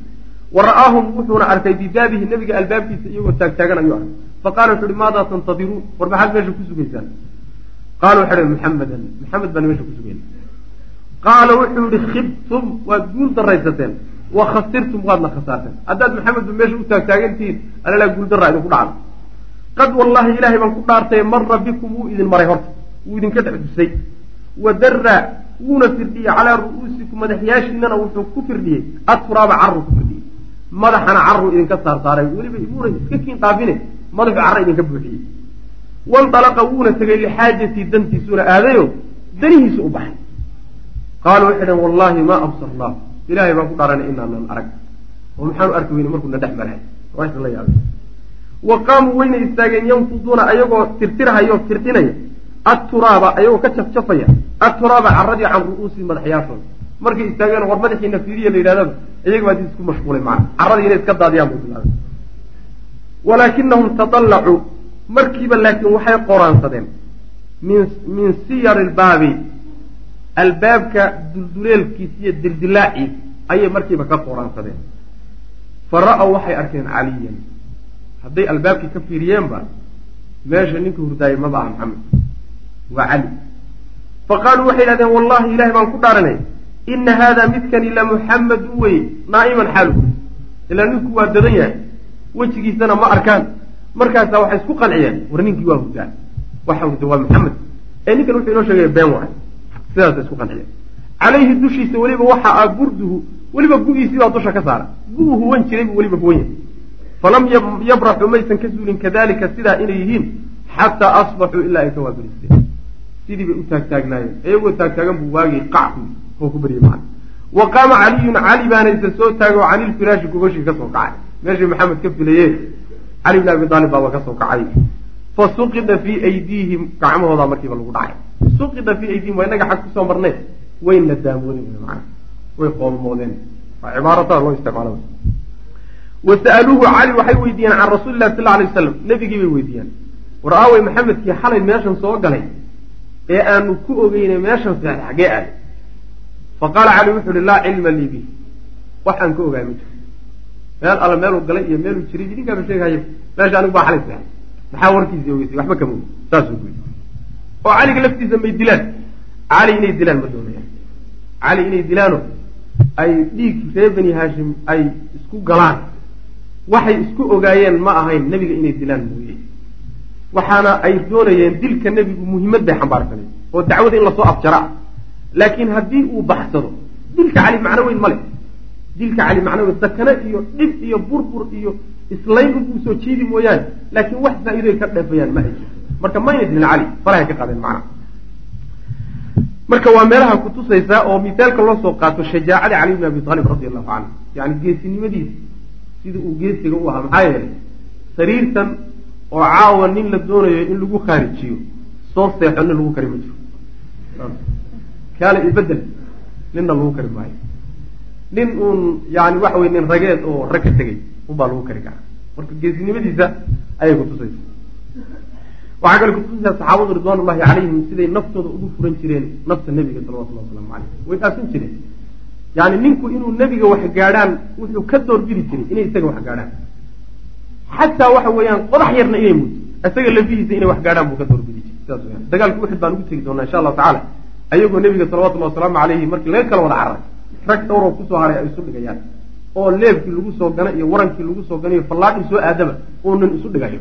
Wa ra'aahum wuxuuna arkay bibaabihi nebiga albaabkiisa iyagoo taagtaagan ayuu arkay. Faqala wuxu uhi maadaa tantadiruun war maxaad meesha ku sugaysaan. Qaala waxay hi muxamedan maxamed baan meesha ku sugayna qaala wuxuu yihi khibtum waad guul daraysateen wa khasirtum waadna khasaarteen haddaad maxamedba meesha u taagtaagantihiin alalaa guuldaraa idinku dhacda qad wallahi ilaahay baan ku dhaartay mara bikum wuu idin maray horta wuu idinka dhex dusay wa wuuna firdhiyey calaa ru'uusikum madaxyaashiinana wuxuu ku firdhiyey aturaaba carru ku firdhiyey. Madaxana carru idinka saarsaaray. Weliba muuna iska kiin dhaafine madaxu carra idinka buuxiyey. Wandalaqa wuuna tegay lixaajatii dantiisuuna aadayo danihiisu u baxay. Qaalu waxay dhaheen wallahi maa absarnaa. Ilaahay baan ku dhaaranay inaanan arag. Oo maxaanu arki weyne markuuna dhex marahay waa la yaabay wa qaamuu wayna istaageen yanfuduuna ayagoo tirtirhaya oo firdhinaya atturaaba ayagoo ka jafjafaya atturaaba carradii can ru'uusi madaxyaashooda markay istaageen war madaxiina fiiriya la yidhahdaba iyaga baa isku mashquulay macana carradii inay iska daadiyaan bay bilaabeen walaakinahum tadallacuu markiiba laakiin waxay qoraansadeen. Min siyari lbaabi albaabka dulduleelkiisa iyo dildilaaciisa ayay markiiba ka qoraansadeen. Fa ra-w waxay arkeen caliyan. Hadday albaabkii ka fiiriyeenba meesha ninka hurdaayay maba aha maxamed waa cali fa qaaluu waxay yidhahdeen wallahi ilahay baan ku dhaaranay. Ina haada midkani la muxammadu weye naa'iman xaalu. Ilaa ninku waa dadan yahay. Wejigiisana ma arkaan. Markaasaa waxay isku qanciyeen. War ninkii waa hurdaa waxa hurda waa maxamed ee ninkan wuxuu inoo sheegaya been waay. Sidaasa isku qanciyeen. Calayhi dushiisa weliba waxa ah burduhu weliba gu-iisii baa dusha ka saara. Gu-u huwan jiray buu weliba huwan yahay. Falam yabraxu maysan ka zuulin kadalika sidaa inay yihiin xataa asbaxuu ilaa ay ka waabiristeen sidii bay u taagtaagnaayeen. Iyagoo taagtaagan buu waagii qacku oo ku baryay macana wa qaama caliyun cali baana isa soo taagay oo canilfiraashi gogoshii ka soo kacay. Meeshii maxamed ka filaye cali bn abi aalib baaba ka soo kacay. Fa suqida fii aydiihim gacmahoodaa markiiba lagu dhacay. Suqida fii aydiihim waa inaga xag ku soo marnay. Wayna daamoodeen mana way qoolmoodeen. Waa cibaaratada loo isticmaala wa sa'aluuhu cali waxay weydiiyeen can rasuuli lahi sal alay waslam nebigii bay weydiiyeen. War aawey maxamedkii xalay meeshan soo galay ee aanu ku ogeynay meeshan seex xagee aaday fa qaala cali wuxu uhi laa cilma lii bih waxaan ka ogaay ma jiro meel alle meeluu galay iyo meeluu jiray idinkaaba sheegahaya meesha anigu baa xalay seexay maxaa warkiisii ogeysay? Waxba kama ogi saasuu ku yidhi. Oo caliga laftiisa may dilaan. Cali inay dilaan ma doonayaan. Cali inay dilaano ay dhiig reer bani haashim ay isku galaan. Waxay isku ogaayeen ma ahayn nebiga inay dilaan mooye waxaana ay doonayeen dilka nebigu muhiimad bay xambaarsanay oo dacwada in la soo afjara. Laakiin haddii uu baxsado dilka cali macno weyn ma leh. Dilka cali macno weyn sakane iyo dhib iyo burbur iyo islayn unbuu soo jiidi mooyaane laakiin wax faa-iidoy ka dheefayaan ma ay marka mayna dilin cali farahay ka qaadeen macnaha marka waa meelaha kutusaysaa oo misaalka loo soo qaato shajaacada cali bn abi aalib radi allahu canhu yani geesinimadiisa sidii uu geesiga u ahaa maxaa yeelay sariirtan oo caawa nin la doonayo in lagu khaarijiyo soo seexo nin lagu kari ma jiro. Kaale ibedel ninna lagu kari maayo. Nin uun yani waxa wey nin rageed oo rag ka tegay unbaa lagu kari karaa. Marka geesinimadiisa ayay kutusaysa waxaa kale kutusaysaa saxaabadu ridwaan ullahi calayhim siday naftooda ugu furan jireen nafta nebiga salawatullah waslamu caleyh way dhaasin jireen. Yani ninku inuu nebiga wax gaadhaan wuxuu ka doorbidi jiray inay isaga wax gaadhaan xataa waxa weeyaan qodax yarna inay muddo isaga lafihiisa inay wax gaadhaan buu ka jiray weyaan dagaalka uxud baan ugu tegi doonaa insha allahu tacala ayagoo nebiga salawatullahi wasalaamu calayhi markii laga kala wada cararay rag dhowroo ku soo haray ay isu dhigayaan oo leebkii lagu soo gana iyo warankii lagu soo ganayo fallaadhii soo aadaba uunan isu dhigayo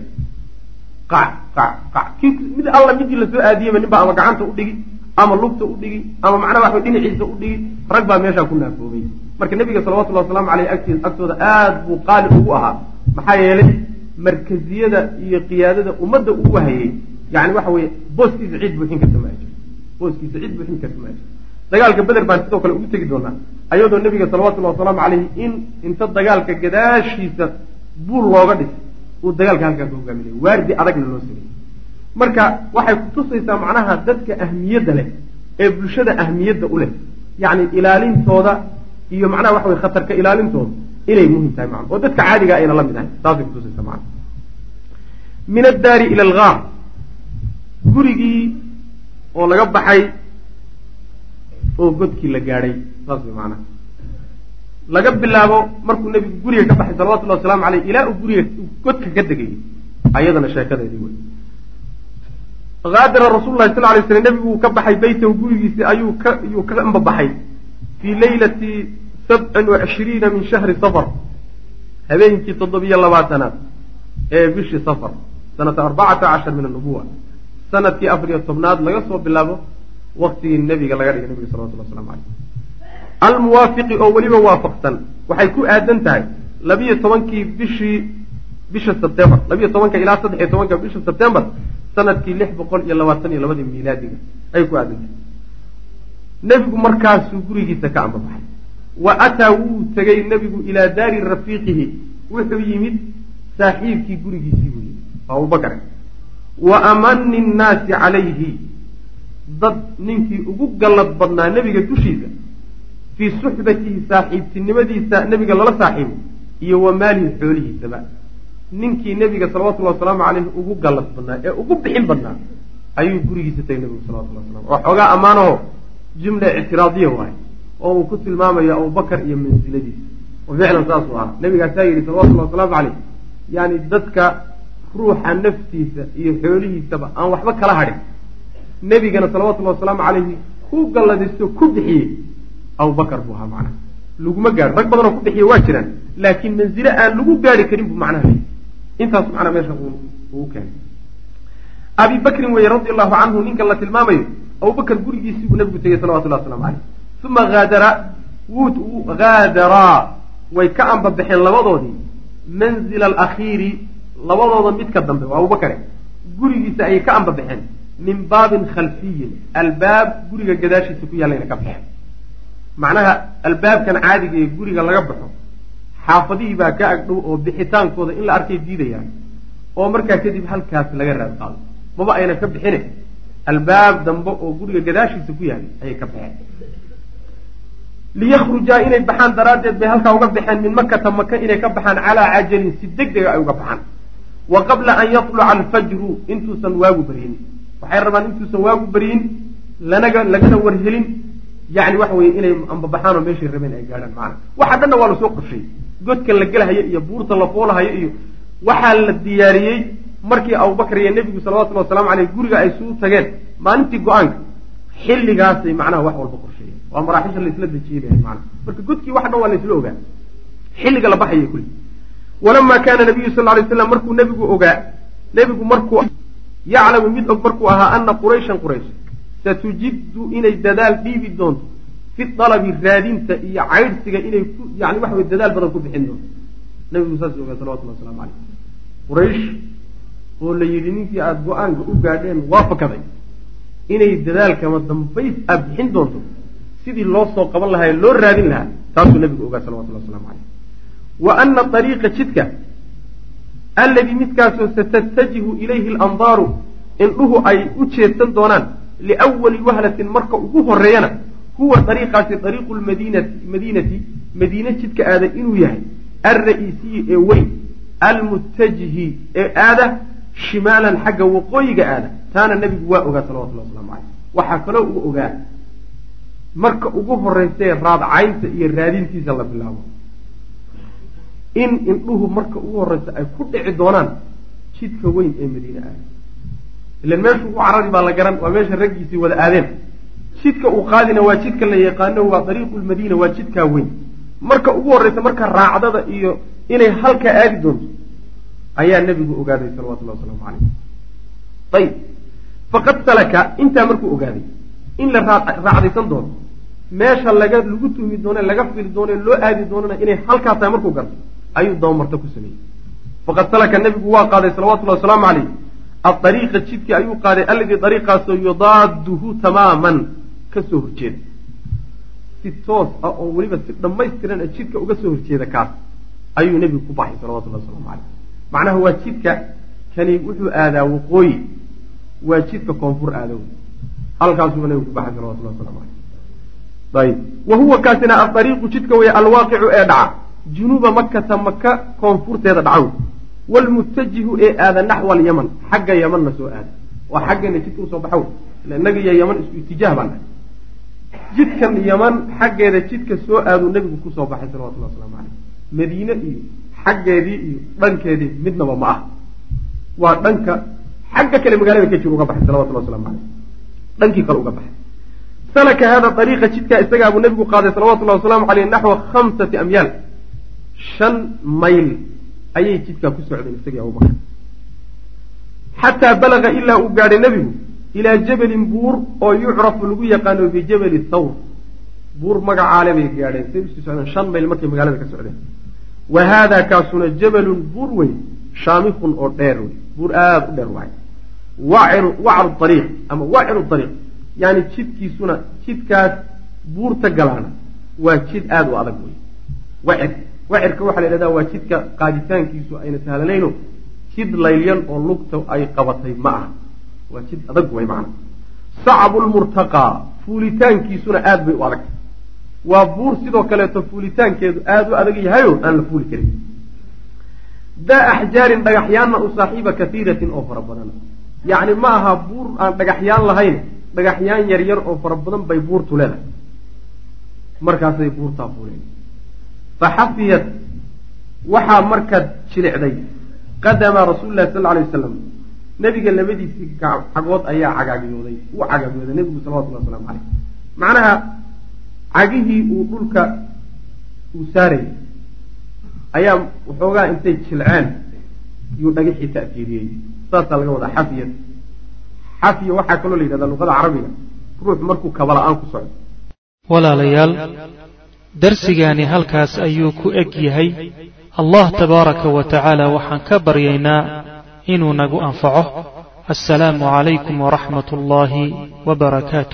qac qac qac kii mid alla midii la soo aadiyeyba nin baa ama gacanta u dhigi ama lugta u dhigi ama macnaha waxa dhinaciisa u dhigi rag baa meeshaa ku naafoobay marka nebiga salawatullahi wasalaamu caleyh agti agtooda aada buu qaali ugu ahaa maxaa yeelay markaziyada iyo qiyaadada ummadda uu wahayey yani waxa weye booskiisa cid buuxin karta ma jiro booskiisa cid buuxin karta ma jiro dagaalka beder baan sidoo kale ugu tegi doonaa ayadoo nebiga salawatullahi wasalaamu caleyhi in inta dagaalka gadaashiisa buul looga dhis uu dagaalka halkaa ka hogaaminay waardi adagna loo sameyey marka waxay kutusaysaa macnaha dadka ahmiyadda leh ee bulshada ahmiyadda u leh. Yacni ilaalintooda iyo macnaha waxa weye khatarka ilaalintooda inay muhiim tahay macna oo dadka caadiga ayna la mid ahay saasay kutusaysaa macna min addaari ila algaar gurigii oo laga baxay oo godkii la gaadhay saas way macnaha laga bilaabo markuu nebigu guriga ka baxay salawatullahi wasalaamu caleyh ilaa uu guriga godka ka degayay ayadana sheekadeedii wey. Haadara rasuululahi sal lay slam nebigu uu ka baxay beytahu gurigiisi ayuu ka yuu ka ambabaxay fii leylati sabcin wa min shahri safar. Habeenkii toddobiyo labaatanaad ee bishii safar sanata arbacata cashar min annubuwa sannadkii afariyo tobnaad laga soo bilaabo waktigii nebiga laga dhigay nebiga salawatullah waslamu caleyh almuwaafiqi oo weliba waafaqsan waxay ku aadan tahay labiyo tobankii bishii bisha sebtembar labiyo tobanka ilaa saddex iyo tobanka bisha sebtembar sannadkii lix boqol iyo labaatan iyo labadii miilaadiga ayay ku aadan tahay. Nebigu markaasuu gurigiisa ka ambabaxay wa ataa wuu tegay nebigu ilaa daari rafiiqihi. Wuxuu yimid saaxiibkii gurigiisii buu yimid abubakar wa amani nnaasi calayhi. Dad ninkii ugu gallad badnaa nebiga dushiisa fii suxbatihi saaxiibtinimadiisa nebiga lala saaxiibo iyo wa maalihi xoolihiisaba. Ninkii nebiga salawatullahi wasalaamu caleyhi ugu gallad badnaa ee ugu bixin badnaa ayuu gurigiisa tegay nebigu salawatullah waslam oo xoogaa ammaanaho jumla ictiraadiya waaye oo uu ku tilmaamayo abubakar iyo mansiladiisa oo ficlan saasuu ahaa. Nebigaasaa yidhi salawatullahi wasalaamu caleyh yani dadka ruuxa naftiisa iyo xoolihiisaba aan waxba kala hadhin. Nebigana salawatullahi wasalaamu caleyhi ku galladisto ku bixiyey. Abubakar buu ahaa macnaha. Laguma gaadho rag badanoo ku bixiya waa jiraan. Laakiin manzile aan lagu gaari karin buu macnaha intaas macnaa meesha uu keenay. Abi bakrin weye radi allahu canhu ninkan la tilmaamayo abubakar gurigiisii buu nabigu tegey salawatullahi waslamu caleyh uma haadara wuu haadaraa way ka ambabaxeen labadoodii manzila alakhiiri labadooda midka dambe waa abubakare gurigiisa ayay ka ambabaxeen min baabin khalfiyin albaab guriga gadaashiisa ku yaallayna ka baxeen macnaha albaabkan caadiga ee guriga laga baxo xaafadihii baa ka agdhow oo bixitaankooda in la arkay diidayaan oo markaa kadib halkaas laga raad qaado maba ayna ka bixine albaab dambe oo guriga gadaashiisa ku yaalay ayay ka baxeen liyakrujaa inay baxaan daraaddeed bay halkaa uga baxeen min makata maka inay ka baxaan calaa cajalin si deg dega ay uga baxaan. Wa qabla an yatluca alfajru intuusan waagu baryin. Waxay rabaan intuusan waagu baryin lanaga lagana warhelin. Yani waxa weye inay ambabaxaan oo meeshay rabeen ay gaadhaan macana waxa dhanna waa la soo qorshay godka la gelahayo iyo buurta la foolahayo iyo waxaa la diyaariyey markii abubakar iyo nebigu salawatullhi wasalamu aleyh guriga ay suu tageen maalintii go'aanka xilligaasay macnaha wax walba qorsheeyeen waa maraaxisha laisla dejiyey mana marka godkii wax dhan waa laisla ogaa. Xilliga la baxaya kulli walamaa kaana nabiyu sal lay slam markuu nebigu ogaa nebigu markuu yaclamu mid og markuu ahaa ana qurayshan quraysh. Satujiddu inay dadaal dhiibi doonto fi dalabi raadinta iyo caydhsiga inay ku yani waxa wey dadaal badan ku bixin doonto. Nabigu saas ogaa salawatullah waslamu caleyh quraysh oo la yidhi ninkii aada go'aanka u gaadheen waa fakaday inay dadaalkama dambays aada bixin doonto sidii loo soo qaban lahaa ee loo raadin lahaa taasuu nabigu ogaa salawatullah waslamu caleyh wa ana ariiqa jidka alladii midkaasoo satatajihu ilayhi alandaaru indhuhu ay u jeedsan doonaan liwali wahlatin marka ugu horeeyana huwa dariiqaasi dariiqu lmadinati madiinati madiine jidka aada inuu yahay alra-iisiyi ee weyn almuttajihi ee aada shimaalan xagga waqooyiga aada taana nebigu waa ogaa salawatullah waslamu caleyh waxaa kaloo uu ogaa marka ugu horeysae raadcaynta iyo raadintiisa la bilaabo. In indhuhu marka ugu horeysa ay ku dhici doonaan jidka weyn ee madiine aada ilan meeshuu u carari baa la garan waa meesha raggiisii wada aadeen. Jidka uu qaadina waa jidka la yaqaano waa dariiqu lmadiina waa jidkaa weyn. Marka ugu horreysa marka raacdada iyo inay halkaa aadi doonto ayaa nebigu ogaaday salawatullahi wasalaamu calayh. Ayib faqad salaka intaa markuu ogaaday in la raacdaysan doono meesha laga lagu tuhmi doone laga fili doone loo aadi doonana inay halkaa tahay markuu garto. Ayuu dabamarta ku sameeyey. Faqad salaka nebigu waa qaaday salawatullahi wasalaamu calayh aariiqa jidkii ayuu qaaday alladii ariiqaasoo yudaaduhu tamaaman. Ka soo horjeeda. Si toos ah oo weliba si dhammaystiran jidka uga soo horjeeda kaas ayuu nebigu ku baxay salawatullahi waslamu caleyh macnaha waa jidka kani wuxuu aadaa waqooyi. Waa jidka koonfur aadow. Halkaasuu nebigu ku baxay salawatullahi waslamu caleyh wa huwa kaasina aariiqu jidka weeye alwaaqicu ee dhaca. Junuuba makata maka koonfurteeda dhacow wlmutajihu ee aada naxwa alyaman xagga yamanna soo aada waa xaggeena jidka u soo baxow. Inaga iyo yaman isku itijaah baan nahay jidkan yaman xaggeeda jidka soo aaduu nebigu ku soo baxay salawatullah waslamu caleyh madiine iyo xaggeedii iyo dhankeedii midnaba ma ah. Waa dhanka xagga kale magaalada ka jir uga baxay salawatullah waslamu caleyh dhankii kale uga baxay salaka hada ariiqa jidkaa isagaabuu nebigu qaaday salawatullahi wasalaamu caleyh naxwa khamsati amyaal shan mayl ayay jidkaa ku socdeen isagii abubakar xataa balaga ilaa uu gaadhay nebigu ilaa jabalin buur oo yucrafu lagu yaqaano bijabali thawr. Buur magacaale bay gaadheen say u sii socdeen shan mayl markay magaalada ka socdeen. Wa haadaa kaasuna jabalun buur wey shaamikun oo dheer wey buur aada u dheer waay. Wacru ariiq ama waciru ariiq yani jidkiisuna jidkaas buurta galaana. Waa jid aada u adag wey wacir wacirka waxaa la yidhahdaa waa jidka qaaditaankiisu ayna sahlanayno. Jid laylyan oo lugta ay qabatay ma aha. Waa jid adag way macna. Sacbu lmurtaqaa fuulitaankiisuna aada bay u adag. Waa buur sidoo kaleeto fuulitaankeedu aada u adag yahayo aan la fuuli karin. Daa axjaarin dhagaxyaanna u saaxiiba kaiiratin oo fara badan. Yacni ma aha buur aan dhagaxyaan lahayn dhagaxyaan yaryar oo fara badan bay buurtu leedahay. Markaasay buurtaa fuuleen faxafiyat waxaa markaa jilicday qadama rasuuli lahi sal alay wasalam nebiga labadiisii cagood ayaa cagaagiyooday. Uu cagaagiyooday nebigu salawatullahi waslamu caleyh macnaha cagihii uu dhulka uu saarayay ayaa waxoogaa intay jilceen. Yuu dhagixii ta'fiiriyey saasaa laga wadaa xafiyad xafiya waxaa kaloo la yidhahdaa luqada carabiga. Ruux markuu kabala-aan ku socdo.
Walaalayaal darsigaani halkaas ayuu ku eg yahay. Allah tabaaraka wa tacaala waxaan ka baryaynaa inuu nagu anfaco. Assalaamu calaykum waraxmat ullaahi wbarakaatu